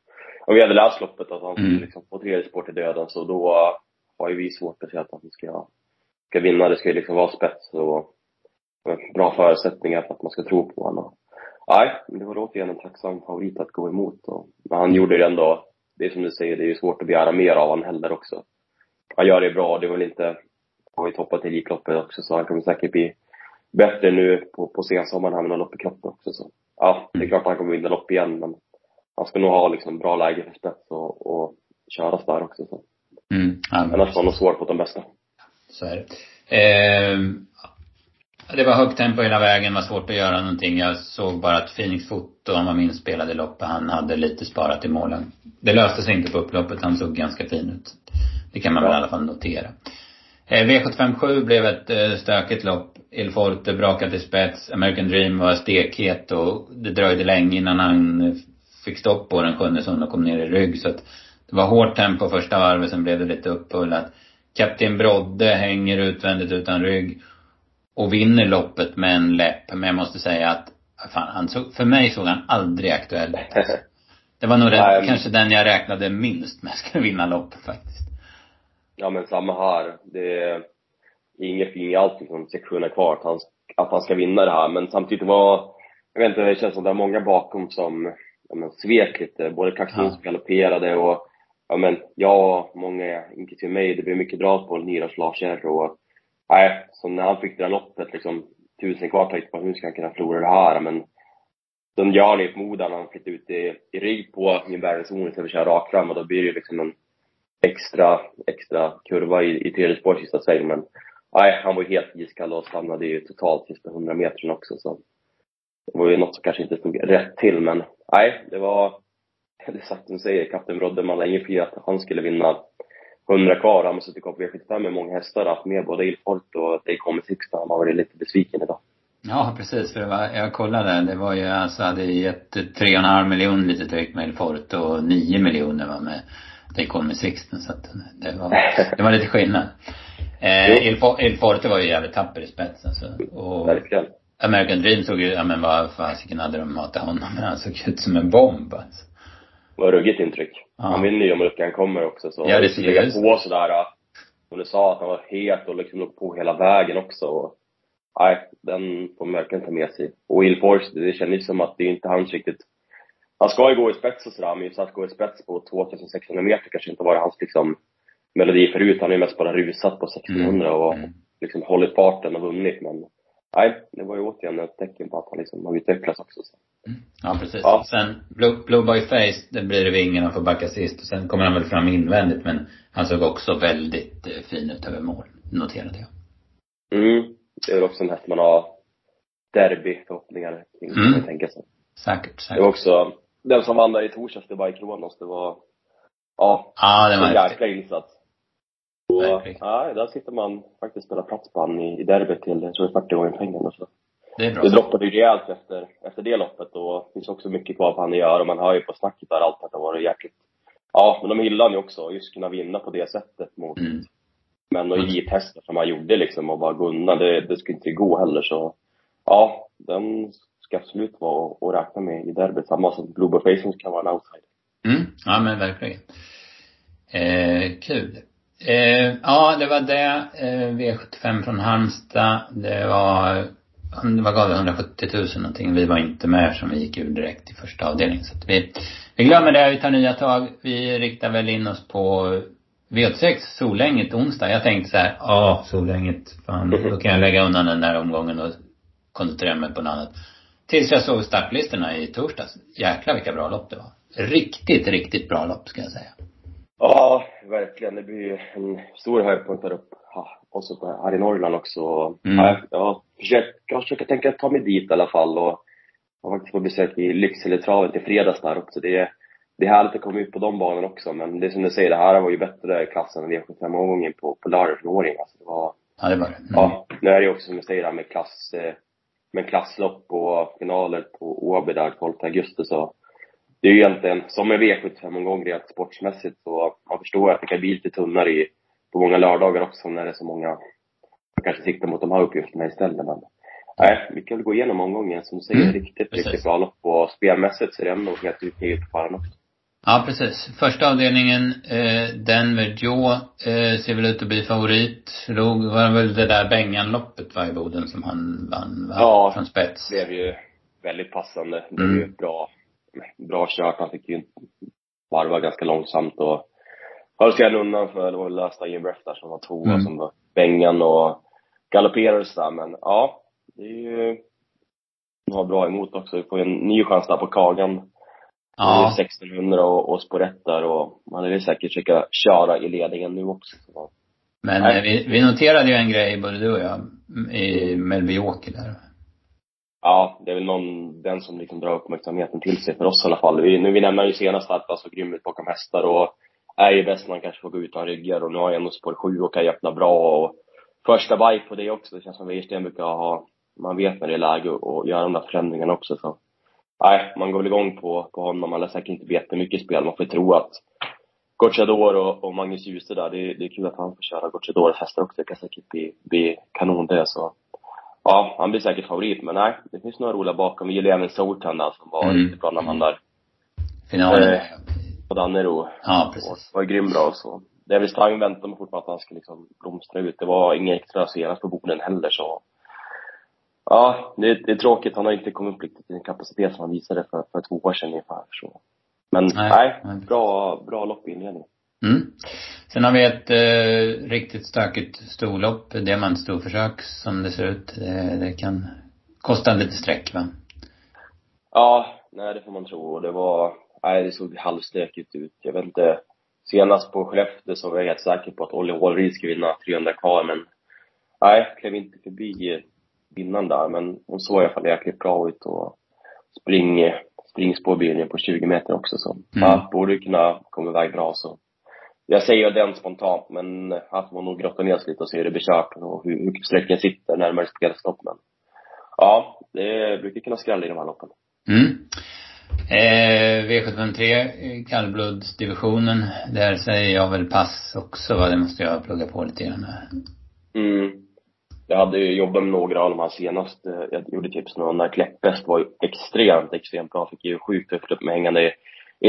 och vi hade läst loppet att han skulle mm. liksom få tredje spår till döden så då har ju vi svårt att se att han ska, ska vinna. Det ska ju liksom vara spets och bra förutsättningar för att man ska tro på honom. Nej, det var återigen en tacksam favorit att gå emot. Och, men han gjorde det ändå, det är som du säger, det är ju svårt att begära mer av honom heller också. Han gör det bra, det var väl inte, har ju toppat Elitloppet också så han kommer säkert bli bättre nu på, på sensommaren här med några lopp i kroppen också så. Ja, det är klart att han kommer vinna lopp igen men han ska nog ha liksom bra läge för spets och, och köras där också så. Mm. Annars var han nog svår på de bästa. Så är det. Eh, det var högt tempo hela vägen, var svårt att göra någonting. Jag såg bara att Phoenix Foto, han var min spelade loppet, han hade lite sparat i målen. Det löste sig inte på upploppet, han såg ganska fin ut. Det kan man väl i alla fall notera. Eh, V757 blev ett eh, stökigt lopp. Il Forte brakade till spets. American Dream var stekhet och det dröjde länge innan han eh, fick stopp på den sjunde som kom ner i rygg. Så att det var hårt tempo första varvet, sen blev det lite upphullat. Kapten Brodde hänger utvändigt utan rygg och vinner loppet med en läpp. Men jag måste säga att, fan, han såg, för mig såg han aldrig aktuell ut. Det var nog den, kanske den jag räknade minst med skulle vinna loppet faktiskt. Ja men samma här. Det är inget fing alls liksom sektioner kvar att han, att han ska vinna det här. Men samtidigt var, jag vet inte, det känns som det är många bakom som ja, men, svek lite. Både Kaxin som galopperade och ja men jag och många, inklusive mig, det blev mycket drag på Niras Lars R och nej, så när han fick det där loppet liksom tusen kvar tänkte man hur ska han kunna förlora det här? Men de gör det förmodan när han flyttar ut i, i rygg på min bärgningszon istället för att köra rakt fram och då blir det liksom en extra, extra kurva i, i tredje spår sista sväng men nej, han var ju helt iskall och stannade ju totalt sista hundra metern också så det var ju något som kanske inte stod rätt till men nej, det var, det är sagt som säger, kapten Brodde, man länge för att han skulle vinna 100 kvar. Han har suttit kvar på V75 med många hästar, haft med både Ilfort och Daycom Sixta. Han har varit lite besviken idag. Ja, precis. För det var, jag kollade, det var ju alltså, hade gett 3,5 miljoner lite drygt med Ilfort och 9 miljoner var med Daycom Sixten. Så att det var, det var lite skillnad. Eh, Ilforte var ju jävligt tapper i spetsen så. Och, Verkligen. American Dream såg ju, ja men vad fasiken hade de matat honom men han såg ut som en bomb alltså. Det var ruggigt intryck. Ja. Han vinner ju om luckan kommer också så. Ja det ser ju på sådär, som du sa, att han var het och liksom låg på hela vägen också och nej, den får man verkligen ta med sig. Och Will Force, det kändes som att det är inte hans riktigt han ska ju gå i spets och sådär, men just att gå i spets på 2600 meter kanske inte var hans liksom melodi förut. Han har ju mest bara rusat på 1600 mm. och mm. liksom hållit farten och vunnit men nej, det var ju återigen ett tecken på att han liksom har utvecklats också. Så. Mm. Ja, precis. Ja. Sen, Blue, Blue by Face, det blir det vingen och får backa sist. Och sen kommer han väl fram invändigt, men han såg också väldigt eh, fin ut över mål, noterade jag. Mm. Det är väl också en häst man har derbyförhoppningar kring, mm. kan man tänka sig. Säkert, säkert. Det var också, den som vann där i torsdags, det var i Kronos, det var, ja, ja det var en jäkla insats. Och, ja, där sitter man faktiskt spelar platsband i, i derbyt till, jag tror det är 40 gånger pengarna så. Det är bra. Det droppade ju rejält efter, efter det loppet och det finns också mycket kvar på han gör och man hör ju på snacket där allt att det har varit jäkligt Ja, men de hyllar han ju också, just kunna vinna på det sättet mot mm. män och elithästar som han gjorde liksom och bara gå undan. Det, det skulle inte gå heller så ja, den ska absolut vara att räkna med i derbyt. Samma som Global Facing kan vara en outsider. Mm, ja men verkligen. Eh, kul. Eh, ja, det var det. Eh, V75 från Halmstad. Det var, vad gav det, 170 000 någonting. Vi var inte med som vi gick ur direkt i första avdelningen. Så att vi, vi glömmer det, vi tar nya tag. Vi riktar väl in oss på V86, Solänget onsdag. Jag tänkte så här, ja, Solänget, fan, då kan jag lägga undan den där omgången och koncentrera mig på något annat. Tills jag såg startlistorna i torsdags. Jäklar vilka bra lopp det var. Riktigt, riktigt bra lopp ska jag säga. Ja, verkligen. Det blir ju en stor höjdpunkt där uppe. Och så här i Norrland också. Mm. Ja, jag försöker, jag försöker tänka ta mig dit i alla fall och jag var faktiskt på besök i Lyckseletravet i fredags där också. Det det är härligt att komma ut på de banorna också, men det är som du säger, det här var ju bättre klass än V75-omgången på, på lördag för åring. Alltså det var, ja, det var det. Mm. Ja, nu är det ju också som du säger, det här med klass, eh, med klasslopp och finaler på Åby där 12 augusti så det är ju egentligen som en V75-omgång rent sportsmässigt så man förstår att det kan bli lite tunnare i, på många lördagar också när det är så många som kanske siktar mot de här uppgifterna istället. Men nej, vi kan väl gå igenom omgången som du säger, mm, riktigt, precis. riktigt bra lopp och spelmässigt så är det ändå helt ute på också. Ja, precis. Första avdelningen, eh, Denver Joe, eh, ser väl ut att bli favorit. Då var det väl det där Bengan-loppet va, i Boden som han vann va? Ja, från spets. blev ju väldigt passande. Det blev mm. ju bra, bra kört. Han fick ju varva ganska långsamt och höll sig undan för, det var väl Last Iron Breath där som var tvåa mm. som var Bengan och galopperades där. Men ja, det är ju, har bra emot också. Vi får en ny chans där på Kagan Ja. 1600 och, och spårättar och man vill säkert försöka köra i ledningen nu också. Men Nej. vi, vi noterade ju en grej, både du och jag, i Mellbyåker där. Ja, det är väl någon, den som liksom drar uppmärksamheten till sig för oss i alla fall. Vi, nu, vi nämnde ju senast att alltså grym ut bakom hästar och är ju bäst man kanske får gå utan ryggar och nu har jag ändå spår sju och kan öppna bra och första bike på det också. Det känns som Weirsten brukar ha, man vet när det är läge att göra de där förändringarna också så nej, man går väl igång på, på honom. Han lär säkert inte bli jättemycket spel. Man får tro att Gocciador och, och Magnus Djuse där, det, det är kul att han får köra Gocciador hästar också. Det kan säkert bli, bli kanon det. Så ja, han blir säkert favorit. Men nej, det finns några roliga bakom. Vi gillar även Soultan där som var mm. riktigt bra när han där. Finalen. Eh, på Dannero. Ja, precis. Var, var grym bra och så. David Strang väntade man fortfarande att han skulle liksom blomstra ut. Det var inga extra senast på borden heller så Ja, det, det är tråkigt. Han har inte kommit upp riktigt i den kapacitet som han visade för, för två år sedan ungefär. Så. Men nej, nej bra, bra lopp i inledningen. Mm. Sen har vi ett eh, riktigt stökigt storlopp, diamantstorförsök som det ser ut. Det, det kan kosta lite streck va? Ja, nej det får man tro. Och det var, nej det såg halvstökigt ut. Jag vet inte. Senast på Skellefteå så var jag helt säker på att Olli Hålrid skulle vinna 300 kvar men nej, klev inte förbi innan där, men hon såg i alla fall jäkligt bra ut och spring, springspårbildning på 20 meter också så. Mm. Ja, borde kunna komma iväg bra så. Jag säger den spontant, men att man nog grottar ner sig lite och ser hur det blir kört och hur, hur sträcken sitter närmare spelstopp. Men ja, det brukar kunna skrälla i de här loppen. Mm. Eh, V753, kallblodsdivisionen, där säger jag väl pass också va, det måste jag plugga på lite grann. Mm jag hade ju jobbat med några av de här senast. jag gjorde tips nu, när Kläppest var ju extremt, extremt bra. Fick ju sjukt högt upp med hängande i,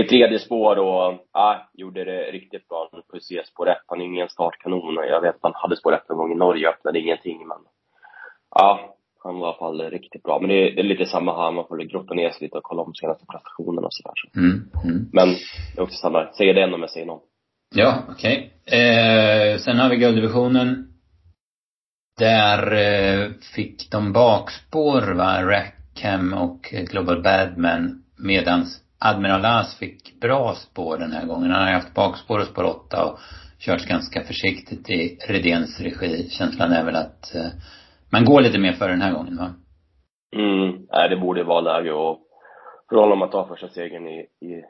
i tredje spår och, ja, gjorde det riktigt bra på C-spår 1. Han är ingen startkanon. Jag vet att han hade spår 1 en gång i Norge, öppnade ingenting men, ja, han var i alla fall riktigt bra. Men det är, lite samma här, man får grotta ner sig lite och kolla om senaste prestationerna och sådär. Så. Mm, mm. Men, det är också samma, säger det en om jag säger någon. Ja, okej. Okay. Eh, sen har vi gulddivisionen. Där eh, fick de bakspår va, Rackham och Global Badman medans Admiral As fick bra spår den här gången. Han har haft bakspår och spår 8 och kört ganska försiktigt i Redéns regi. Känslan är väl att eh, man går lite mer för den här gången va? Mm, nej det borde vara läge och för honom att ta första segern i, i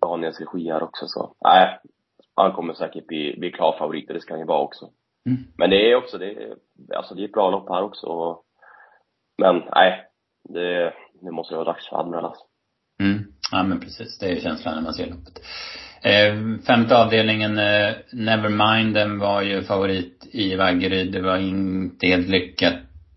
Daniels regi här också så, nej, han kommer säkert bli, bli klar favorit det ska han ju vara också. Mm. Men det är också, det är, alltså det är ett bra lopp här också. Men nej, det, det måste vara dags för Admiral alltså. Mm. Ja men precis, det är känslan när man ser loppet. Eh, femte avdelningen, eh, Nevermind, den var ju favorit i Vaggeryd. Det var inte helt lyckat.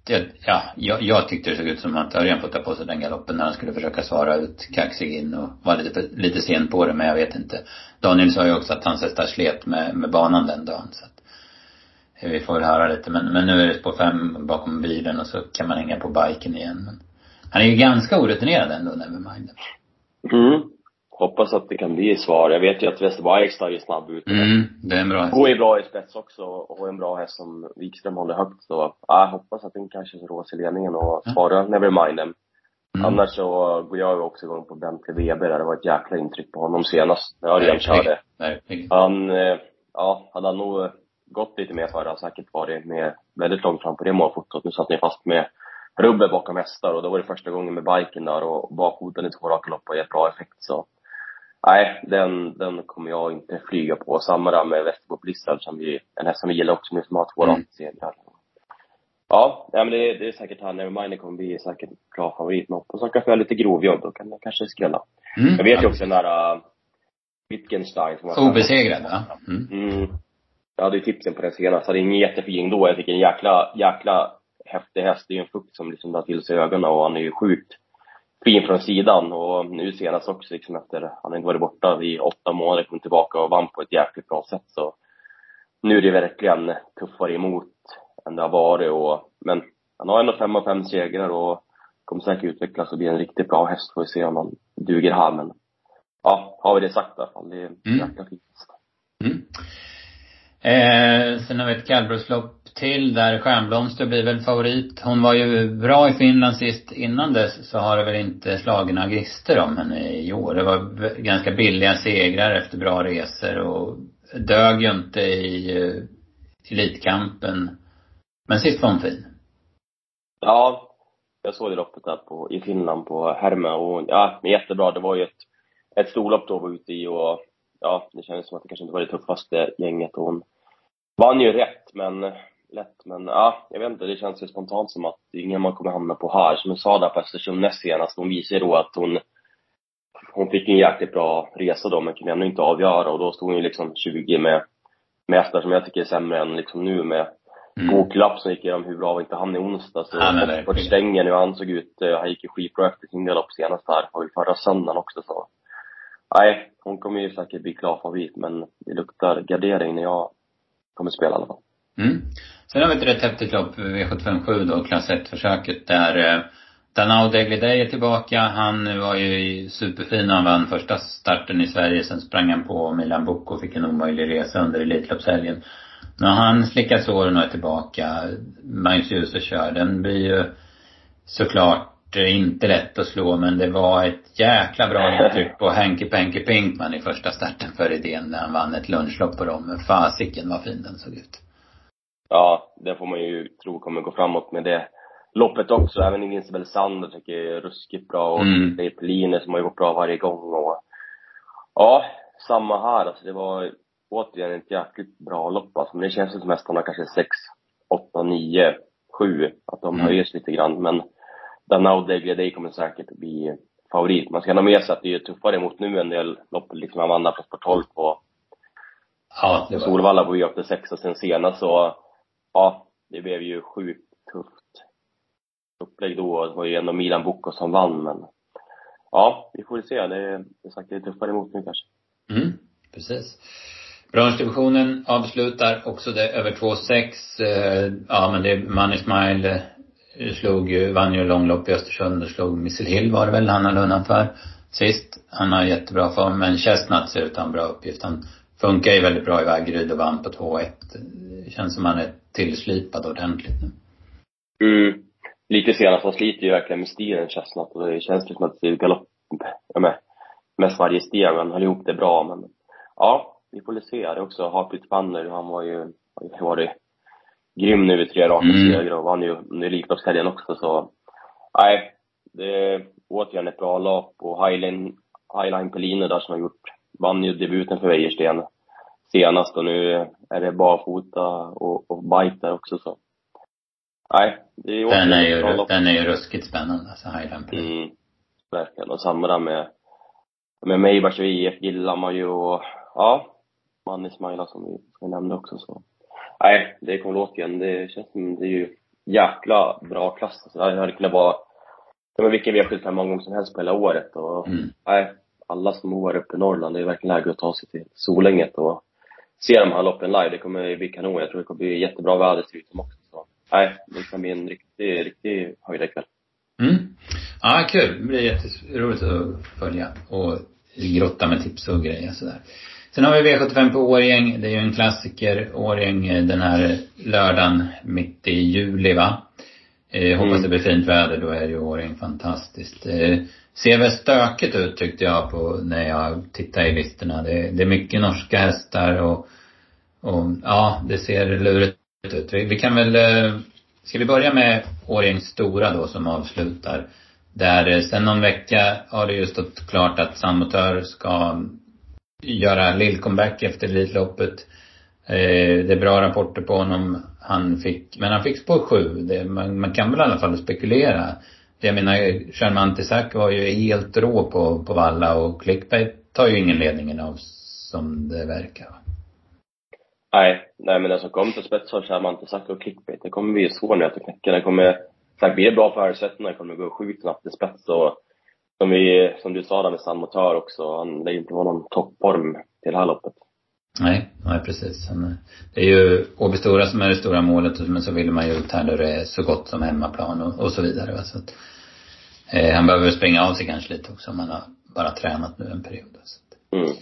Ja, jag, jag tyckte det såg ut som att Örjan får ta på sig den galoppen när han skulle försöka svara ut kaxig in och var lite, lite sen på det, men jag vet inte. Daniel sa ju också att hans hästar slet med, med banan den dagen, så att eh, vi får väl höra lite. Men, men nu är det spår fem bakom bilen och så kan man hänga på biken igen. Men han är ju ganska orutinerad ändå, Nevermind. Mm. Hoppas att det kan bli svar. Jag vet ju att Västerberg är snabb ut. Mm, det är en bra häst. Hon är bra i spets också och en bra häst som Wikström håller högt. Så ja, jag hoppas att den kanske rår sig i ledningen och svarar mm. Nevermind. Mm. Mm. Annars så går jag också igång på Bentley Weber där. Det var ett jäkla intryck på honom senast när Örjan körde. Han, eh, ja, hade han nog gått lite mer för det säkert varit med väldigt långt fram på det målfotot. Nu satt ni fast med rubbet bakom hästar och då var det första gången med biken där och bakfoten i två raka lopp och gett bra effekt så. Nej, den, den kommer jag inte flyga på. Samma där med Västerbo Blizzard som vi, en häst som vi gillar också nu som har två mm. raka segrar. Ja, nej men det, det är säkert han, Nevermind kommer bli säkert klar favorit. Men hoppas han kan få lite grovjobb, då kan det kanske skrälla. Mm. Jag vet ju också den där uh, Wittgenstein som var Obesegrad va? Mm. mm. Jag hade ju tipsen på den senast. Hade ingen jättefin då. Jag fick en jäkla, jäkla häftig häst. Det är ju en fukt som liksom drar till sig ögonen och han är ju sjukt fin från sidan. Och nu senast också liksom efter, han har inte varit borta i åtta månader, kom tillbaka och vann på ett jäkligt bra sätt. Så nu är det verkligen tuffare emot än det har varit och, men han har ändå fem av fem segrar och kommer säkert utvecklas och bli en riktigt bra häst. Får vi se om han duger här men ja, har vi det sagt i alla fall. Det är mm. jäkla fint. Mm. Eh, sen har vi ett kallblodslopp till där Stjärnblomster blir väl favorit. Hon var ju bra i Finland sist. Innan dess så har det väl inte slagit några grister om henne i år. Det var ganska billiga segrar efter bra resor och dög ju inte i eh, elitkampen. Men sist var hon fin. Ja, jag såg det loppet där på, i Finland på Herme och ja, men jättebra. Det var ju ett, ett storlopp då var ute i och ja, det kändes som att det kanske inte var det tuffaste gänget och hon vann ju rätt, men lätt. Men ja, jag vet inte, det känns ju spontant som att ingen man kommer hamna på här. Som jag sa där på Östersund näst senast, hon visade då att hon hon fick en jäkligt bra resa då, men kunde ändå inte avgöra och då stod hon ju liksom 20 med, med hästar som jag tycker är sämre än liksom nu med mm. Goklapp som gick igenom hur bra var inte han i onsdags? Ja, Oxford stänger nu, han såg ut, eh, han gick ju skitbra efter sin galopp senast här, och förra söndagen också så. Nej, hon kommer ju säkert bli klar favorit, men det luktar gardering när jag kommer spela i alla fall. Mm. Sen har vi ett rätt häftigt lopp, V757 då, klass 1-försöket där eh, Danao Degliday är tillbaka. Han var ju superfin när han vann första starten i Sverige. Sen sprang han på Milan Bocco och fick en omöjlig resa under Elitloppshelgen. Nu har han slickat såren och är tillbaka. Magnus Djuse kör. Den blir ju såklart eh, inte lätt att slå men det var ett jäkla bra intryck på Henke Penke Pinkman i första starten för idén när han vann ett lunchlopp på dem. Fasiken vad fin den såg ut. Ja, det får man ju tro kommer gå framåt med det loppet också. Även Invincible Sander tycker jag är ruskigt bra och mm. det är som har gjort bra varje gång och ja, samma här alltså. Det var återigen ett jäkligt bra lopp alltså. Men det känns som hästarna kanske 6, 8, 9, 7, att de mm. höjs lite grann. Men Danao Degliadej kommer säkert bli favorit. Man ska ha med sig att det är tuffare mot nu en del lopp, liksom Amanda på sport 12 på ja, det var... Solvalla på V86 och sen senast så, ja, det blev ju sjukt tufft upplägg då. Det var ju ändå Milan Bocco som vann, men ja, vi får se. Det är, det är sagt, det är tuffare emot nu kanske. Mm, precis. Branschdivisionen avslutar också det över 2,6. Eh, ja, men det är Money Smile eh, slog ju, vann ju långlopp i Östersund och slog Missile Hill var det väl han hade undan för sist. Han har jättebra form, men Chestnut ser ut att ha en bra uppgift. Han funkar ju väldigt bra i Vaggeryd och vann på 2-1. Det känns som han är tillslipad ordentligt nu. Mm lite senast, han sliter ju verkligen med stilen Chestnut och det känns som att det är galopp, ja med, mest varje steg, han höll ihop det bra men ja, vi får väl se. Det är också Harpit Banner, han var ju, har varit grym nu i tre raka mm. segrar och vann ju under Elitloppshelgen också så nej, det är återigen ett bra lopp och Highline, Highline Pellino där som har gjort, vann ju debuten för Wäjersten senast och nu är det barfota och, och bike där också så Nej, det är den är ju, den är ju ruskigt spännande, alltså Highland Mm, verkligen. Och samma med, med Maybach och IF gillar man ju och, ja, Manny Smaila som vi, som vi nämnde också så. Nej, det kommer återigen, det känns som, det är ju jäkla bra klass. Alltså, det hade kunnat vara, ja men vilken V75 många gånger som helst på hela året och, mm. nej, alla som bor uppe i Norrland, det är verkligen läge att ta sig till Solänget och se de här loppen live. Det kommer bli kanon. Jag tror det kommer bli jättebra väder till ut också nej, det kan bli en riktig, riktig höjdarkväll. Mm. Ja, kul. Det blir jätteroligt att följa och grotta med tips och grejer sådär. Sen har vi V75 på Årjäng. Det är ju en klassiker. Årjäng eh, den här lördagen mitt i juli va. Eh, hoppas mm. det blir fint väder, då är ju Årjäng fantastiskt. Eh, ser väl stökigt ut tyckte jag på, när jag tittade i listorna. Det, det är mycket norska hästar och, och ja, det ser lurigt ut. Vi, vi kan väl, eh, ska vi börja med Årjängs stora då som avslutar. Där eh, sen någon vecka har det ju stått klart att Samotör ska göra lill-comeback efter Elitloppet. Eh, det är bra rapporter på honom. Han fick, men han fick spår sju. Det, man, man kan väl i alla fall spekulera. Jag menar, Sherman Isak var ju helt rå på, på valla och clickbait tar ju ingen ledningen av som det verkar. Nej, nej men alltså, den som kommer till spets har Sherman Isak och clickbait. Det kommer bli svårt nu att knäcka. Det kommer säkert bli bra för förutsättningarna. Det kommer gå sjukt snabbt till spets och som vi, som du sa där med San Motör också, han lär inte vara någon toppform till det här loppet. Nej, nej precis. Det är ju Åby Stora som är det stora målet men så vill man ju ut här då det är så gott som hemmaplan och, och så vidare. Va? Så att, eh, han behöver springa av sig kanske lite också om han har bara tränat nu en period. Så att. Mm.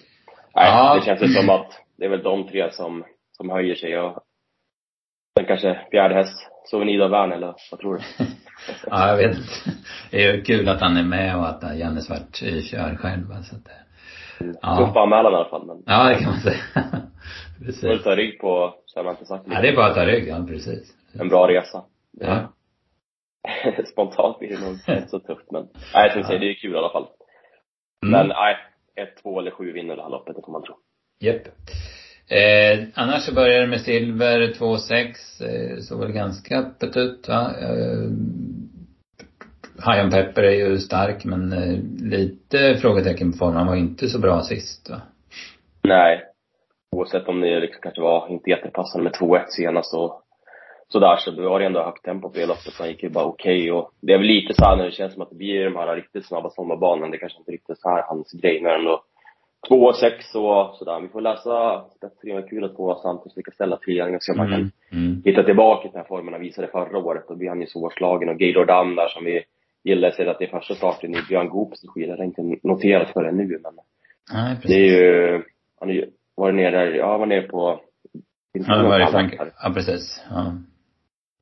Nej, ja. det känns ju som att det är väl de tre som, som höjer sig och sen kanske fjärde häst, Souvenir Värn eller vad tror du? ja, jag vet inte. Det är ju kul att han är med och att Janne Svart kör själv. Så att, Ja. Tuffa anmälan i alla fall. Men... Ja, det kan man säga. precis. Får ta rygg på, så har man inte sagt Ja, det är bara att ta rygg, ja precis. En bra resa. Ja. Spontant blir det nog inte så tufft men, nej jag tänkte säga, det är kul i alla fall. Mm. Men nej, ett, två eller sju vinner det här loppet, det får man tro. Japp. Eh, annars så börjar det med silver 2-6, eh, såg väl ganska öppet ut va? Eh, On Pepper är ju stark men eh, lite frågetecken på formen. Han var inte så bra sist va? Nej. Oavsett om det liksom kanske var inte jättepassande med 2-1 senast och sådär så var det ändå högt tempo på det loppet. Han gick ju bara okej okay. och det är väl lite så här när det känns som att det blir de här riktigt snabba sommarbanan. Det kanske inte riktigt så här hans grej men ändå 2 6 och sådär. Vi får läsa spetsringen. Kul att få Santos lyckas ställa trean och se om man kan mm. mm. hitta tillbaka till den här formen han visade förra året. Då blir han ju svårslagen och Gator Dam där som vi gillar sig att det är första starten i Björn Goops regi. Det har inte noterat för det nu men. Nej, precis. Det är ju, han är ju, varit nere, ja, var nere på Ja, det var i Frankrike. Ja, precis. Ja.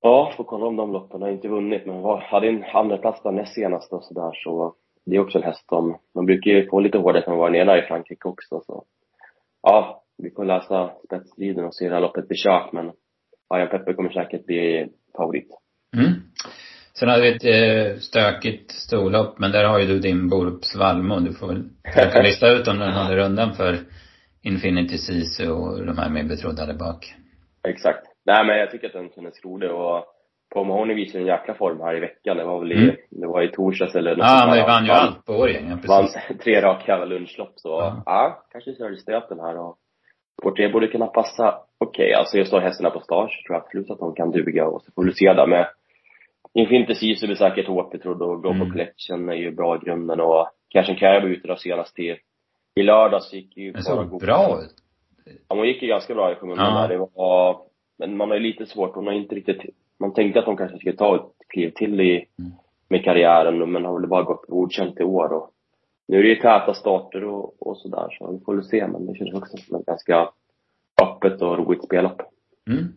Ja, får kolla om de loppen. Har inte vunnit, men var, hade en andra plats där näst senast och sådär, så det är också en häst som, man brukar ju få lite hårdare när man var nere i Frankrike också, så. Ja, vi får läsa spetsstriden och se det här loppet bli kört, men Iron Pepper kommer säkert bli favorit. Mm. Sen har vi ett eh, stökigt storlopp, men där har ju du din Borups Valmo. Du får väl försöka lista ut om den håller undan för Infinity Sisu och de här mer betrodda där bak. Exakt. Nej men jag tycker att den kändes rolig och Paul Mahoney visade en jäkla form här i veckan. Det var väl i, mm. det var i torsdags eller något Ja, men vann ju allt på Årjäng, ja. Vann tre raka lunchlopp så, ja, ja kanske körde stöten här och Porté borde kunna passa okej. Okay. Alltså just då hästarna på så tror jag absolut att de kan duga och så får vi se där med Infinity Sisu blir säkert hårt betrodd och Global mm. Collection är ju bra i grunden och Cash and Carry var ute då senast till i lördags gick ju Men så bra ut. Ja, hon gick ju ganska bra i skymundan ja. där. Det var, men man har ju lite svårt, hon har inte riktigt, man tänkte att hon kanske skulle ta ett kliv till i, mm. med karriären, men har väl bara gått godkänt i år och nu är det ju täta starter och, och sådär, så vi får väl se, men det känns också som ett ganska öppet och roligt spellopp. Mm.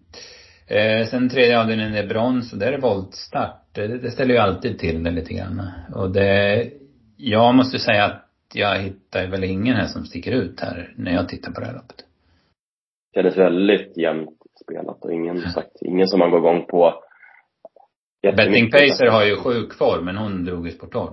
Eh, sen tredje avdelningen är brons och där är voltstart. Det, det ställer ju alltid till det lite grann. Och det, jag måste säga att jag hittar väl ingen här som sticker ut här när jag tittar på det här loppet. Det kändes väldigt jämnt spelat och ingen, sagt, ingen som man går igång på Betting Pacer har ju sjuk form, men hon drog ju sport 12.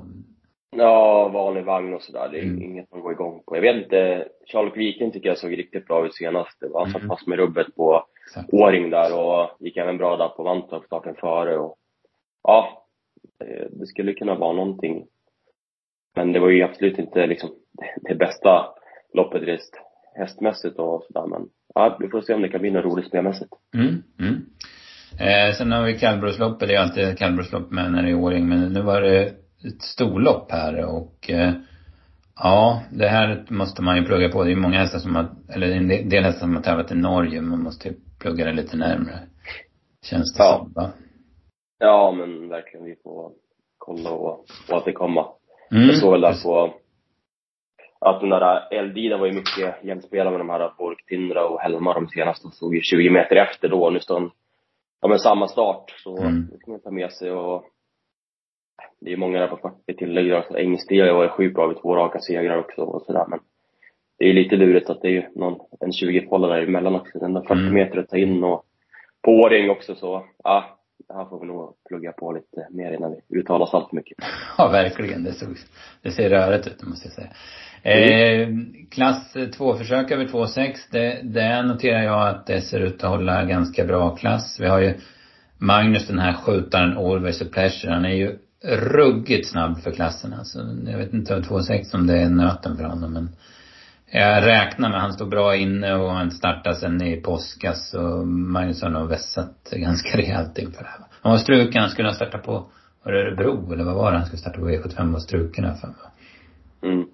Ja, vanlig vagn och sådär. Det är mm. inget man går igång på. Jag vet inte, Charles Viking tycker jag såg riktigt bra ut senast. Det var, han satt mm. fast med rubbet på Exakt. Åring där och gick även bra där på Vantorp starten före och ja, det skulle kunna vara någonting. Men det var ju absolut inte liksom det bästa loppet rest hästmässigt och sådär men ja, vi får se om det kan bli något roligt spelmässigt. Mm, mm. Eh, sen har vi kallbrosloppet, det är alltid kallbroslopp med när det är Åring men nu var det ett storlopp här och eh, ja, det här måste man ju plugga på. Det är många hästar som har, eller en del hästar som har tävlat i Norge. Man måste plugga det lite närmre. Känns det ja. som, va? Ja, men verkligen. Vi får kolla och, kommer. Mm. Jag såg väl där på att den där Eldida var ju mycket jämspelad med de här Borg, Tindra och Helmar de senaste. De stod ju 20 meter efter då. Nu står han ja men samma start. Så mm. det ska man ta med sig och det är många där på 40 tillägg. Alltså, Engsteg var sjukt bra vid två raka segrar också och sådär. Men det är lite lurigt att det är någon, en 20-polla där emellan också. Den där 40 mm. meter att ta in och på åring också så, ja, det här får vi nog plugga på lite mer innan vi uttalar oss allt mycket. Ja, verkligen. Det, såg, det ser rörigt ut, måste jag säga. Eh, klass 2-försök över 2,6, det, det noterar jag att det ser ut att hålla ganska bra klass. Vi har ju Magnus, den här skjutaren, Always a Pleasure, han är ju ruggigt snabb för klassen alltså. Jag vet inte av 2,6 om det är nöten för honom men jag räknar med, han står bra inne och han startar sen i påskas och Magnus har vässat ganska rejält inför det här. Han var struken, han skulle ha startat på, var det Örebro eller vad var det? Han skulle starta på V75 var struken här för mig. Mm.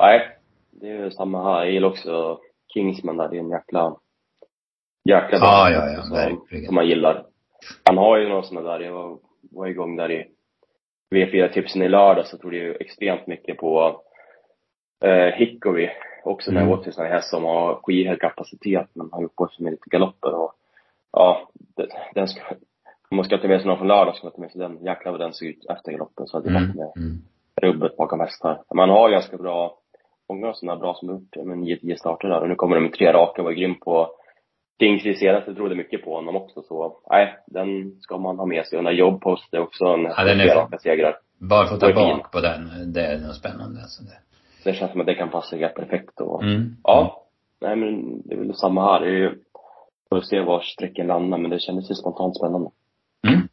Nej, det är ju samma här. Jag gillar också Kingsman där. Det är en jäkla, jäkla ah, ja, ja, som, verkligen. som man gillar. Han har ju några sådana där, jag var, var igång där i V4-tipsen i lördag så tror det är extremt mycket på eh, Hickory. Också mm. åt till sån här häst som har skyhög kapacitet men har gjort på sig med lite galopper och ja, den ska, om man ska ta med sig någon från lördag ska man ta med sig den. Jäklar vad den ser ut efter galoppen så hade det mm. med mm. rubbet bakom hästar. Man har ganska bra, många sådana bra som har gjort men 9-10 starter där och nu kommer de med tre raka och var grym på Kingsley senast, jag trodde mycket på honom också så, nej, den ska man ha med sig. Den där jobbpost är också en ja, den är raka segrar. Barfota bak på den, det är nog spännande alltså det. Det känns som att det kan passa Gert perfekt och, mm. ja. Nej men det är väl samma här. Det är ju, får se var sträcken landar men det kändes ju spontant spännande. Mm.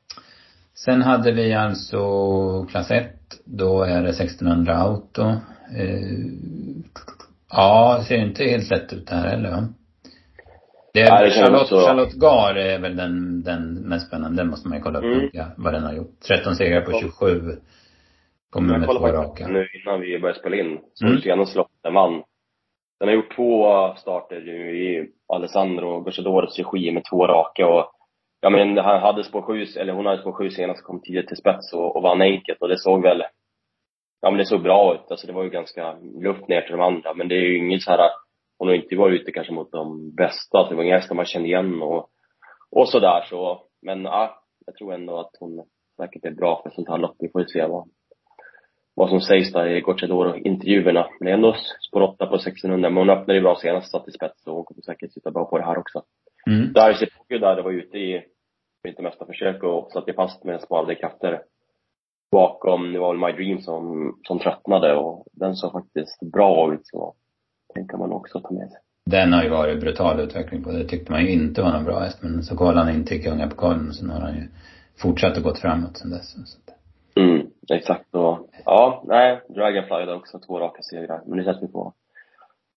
Sen hade vi alltså klass 1. Då är det 1600 auto. Eh, ja, ser inte helt lätt ut det här heller va? Det är, Nej, Charlotte, också... Charlotte Gar är väl den, den mest spännande. Den måste man ju kolla upp mm. vad den har gjort. 13 segrar på 27. Kommer med två raka. nu innan vi började spela in. Så mm. senaste loppet den vann. Den har gjort två starter i Alessandro Gocciadores regi med två raka och Ja men han hade spår sju, eller hon hade spår sju senast, kom tidigt till spets och, och vann enkelt och det såg väl Ja men det såg bra ut, alltså det var ju ganska luft ner till de andra men det är ju inget så här hon har inte varit ute kanske mot de bästa, alltså det var inga hästar man kände igen och, och sådär så. Men ja, jag tror ändå att hon säkert är bra för ett sånt här lopp. Vi får ju se vad, vad som sägs där i Gocciadoro-intervjuerna. Men det är ändå spår 8 på 1600, men hon öppnade ju bra senast, satt i spets och hon kommer säkert sitta bra på det här också. Mm. Där Chipoku där, det var ute i, inte mesta försök och satte fast med sparade krafter bakom, det var väl My Dream som, som tröttnade och den såg faktiskt bra ut så den kan man också ta med sig. Den har ju varit brutal utveckling på. Det tyckte man ju inte var någon bra häst. Men så kollade han in till Kungapokalen och sen har han ju fortsatt och gått framåt sen dess. Mm, exakt. Och, ja, nej, Dragonfly där också, två raka segrar. Men det känns vi på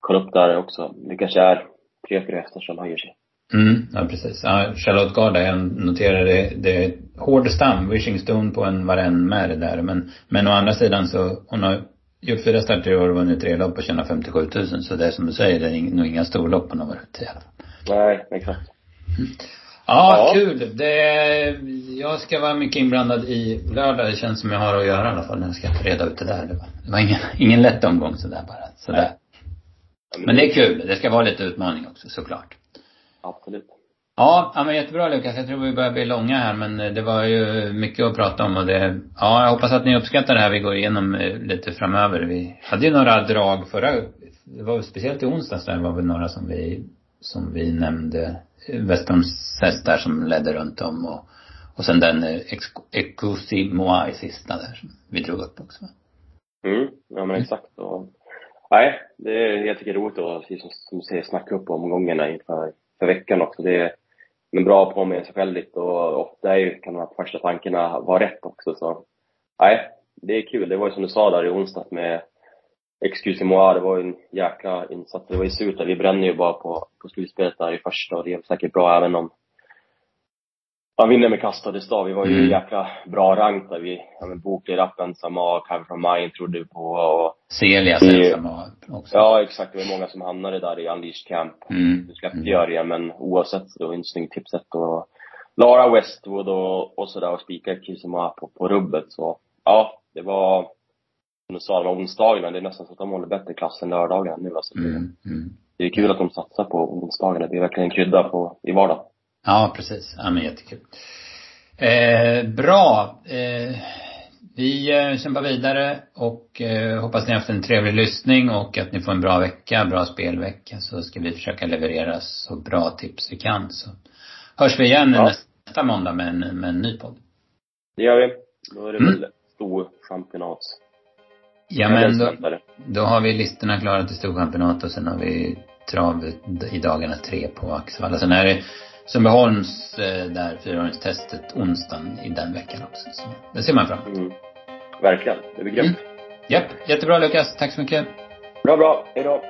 kolla upp där också. Det kanske är tre, fyra hästar som höjer sig. Mm, ja precis. Ja, Charlotte Garda, jag noterade det, det är hård stam, Wishing Stone på en det där. Men, men å andra sidan så, hon har gjort fyra starter i år och vunnit tre lopp och tjänat 57 000. Så det är som du säger, det är nog inga storlopp hon har varit ute i alla fall. Nej, exakt. Mm. Ja, ja, kul. Det, jag ska vara mycket inblandad i lördag. Det känns som jag har att göra i alla fall jag ska reda ut det där. Det var, det var ingen, ingen lätt omgång sådär bara. Sådär. Nej. Men det är kul. Det ska vara lite utmaning också såklart. Absolut. Ja, ja men jättebra Lukas. Jag tror vi börjar bli långa här men det var ju mycket att prata om och det, ja jag hoppas att ni uppskattar det här vi går igenom eh, lite framöver. Vi hade ju några drag förra, det var speciellt i onsdags där var väl några som vi, som vi nämnde. Häst där som ledde runt om och, och sen den eh, Ekusi Moai sista där som vi drog upp också. Mm, ja men exakt och nej, det är, jag tycker det är roligt att, som, som du säger, snacka upp omgångarna inför för veckan också. Det är, en bra påminnelse själv lite och ofta är ju, kan de här första tankarna vara rätt också så. Nej, det är kul. Det var ju som du sa där i onsdags med Excuse moi, det var ju en jäkla insats. Det var ju surt. Vi bränner ju bara på, på slutspelet där i första och det är säkert bra även om han vinner med kastade stav. Vi var ju mm. jäkla bra rank där. Vi, ja men Bokley, Rappen, Samar, Cover from Mine trodde vi på och Celia sen Samar också. Ja, exakt. Det var många som hamnade där i Unleashed Camp. Mm. Du släppte mm. Jörgen, men oavsett så det var en snygg tipset och Lara Westwood och, och sådär och spikade Kisuma på, på rubbet så ja, det var som du sa, onsdagarna. Det är nästan så att de håller bättre klass än lördagar nu alltså. Mm. Mm. Det är kul att de satsar på onsdagarna. Det är verkligen en krydda på, i vardagen. Ja, precis. Ja, men jättekul. Eh, bra. Eh, vi eh, kämpar vidare och eh, hoppas ni har haft en trevlig lyssning och att ni får en bra vecka, bra spelvecka. Så ska vi försöka leverera så bra tips vi kan. Så hörs vi igen ja. nästa måndag med en, med en ny podd. Det gör vi. Då är det mm. väl stor championat. Ja men då, då har vi listorna klara till storchampionat och sen har vi trav i dagarna tre på Axevalla. Sen är det Sundbyholms eh, där fyraåringstestet onsdagen i den veckan också. Så det ser man fram emot. Mm. Verkligen. Det blir grymt. Mm. Japp. Jättebra Lukas. Tack så mycket. Bra, bra. Hej då.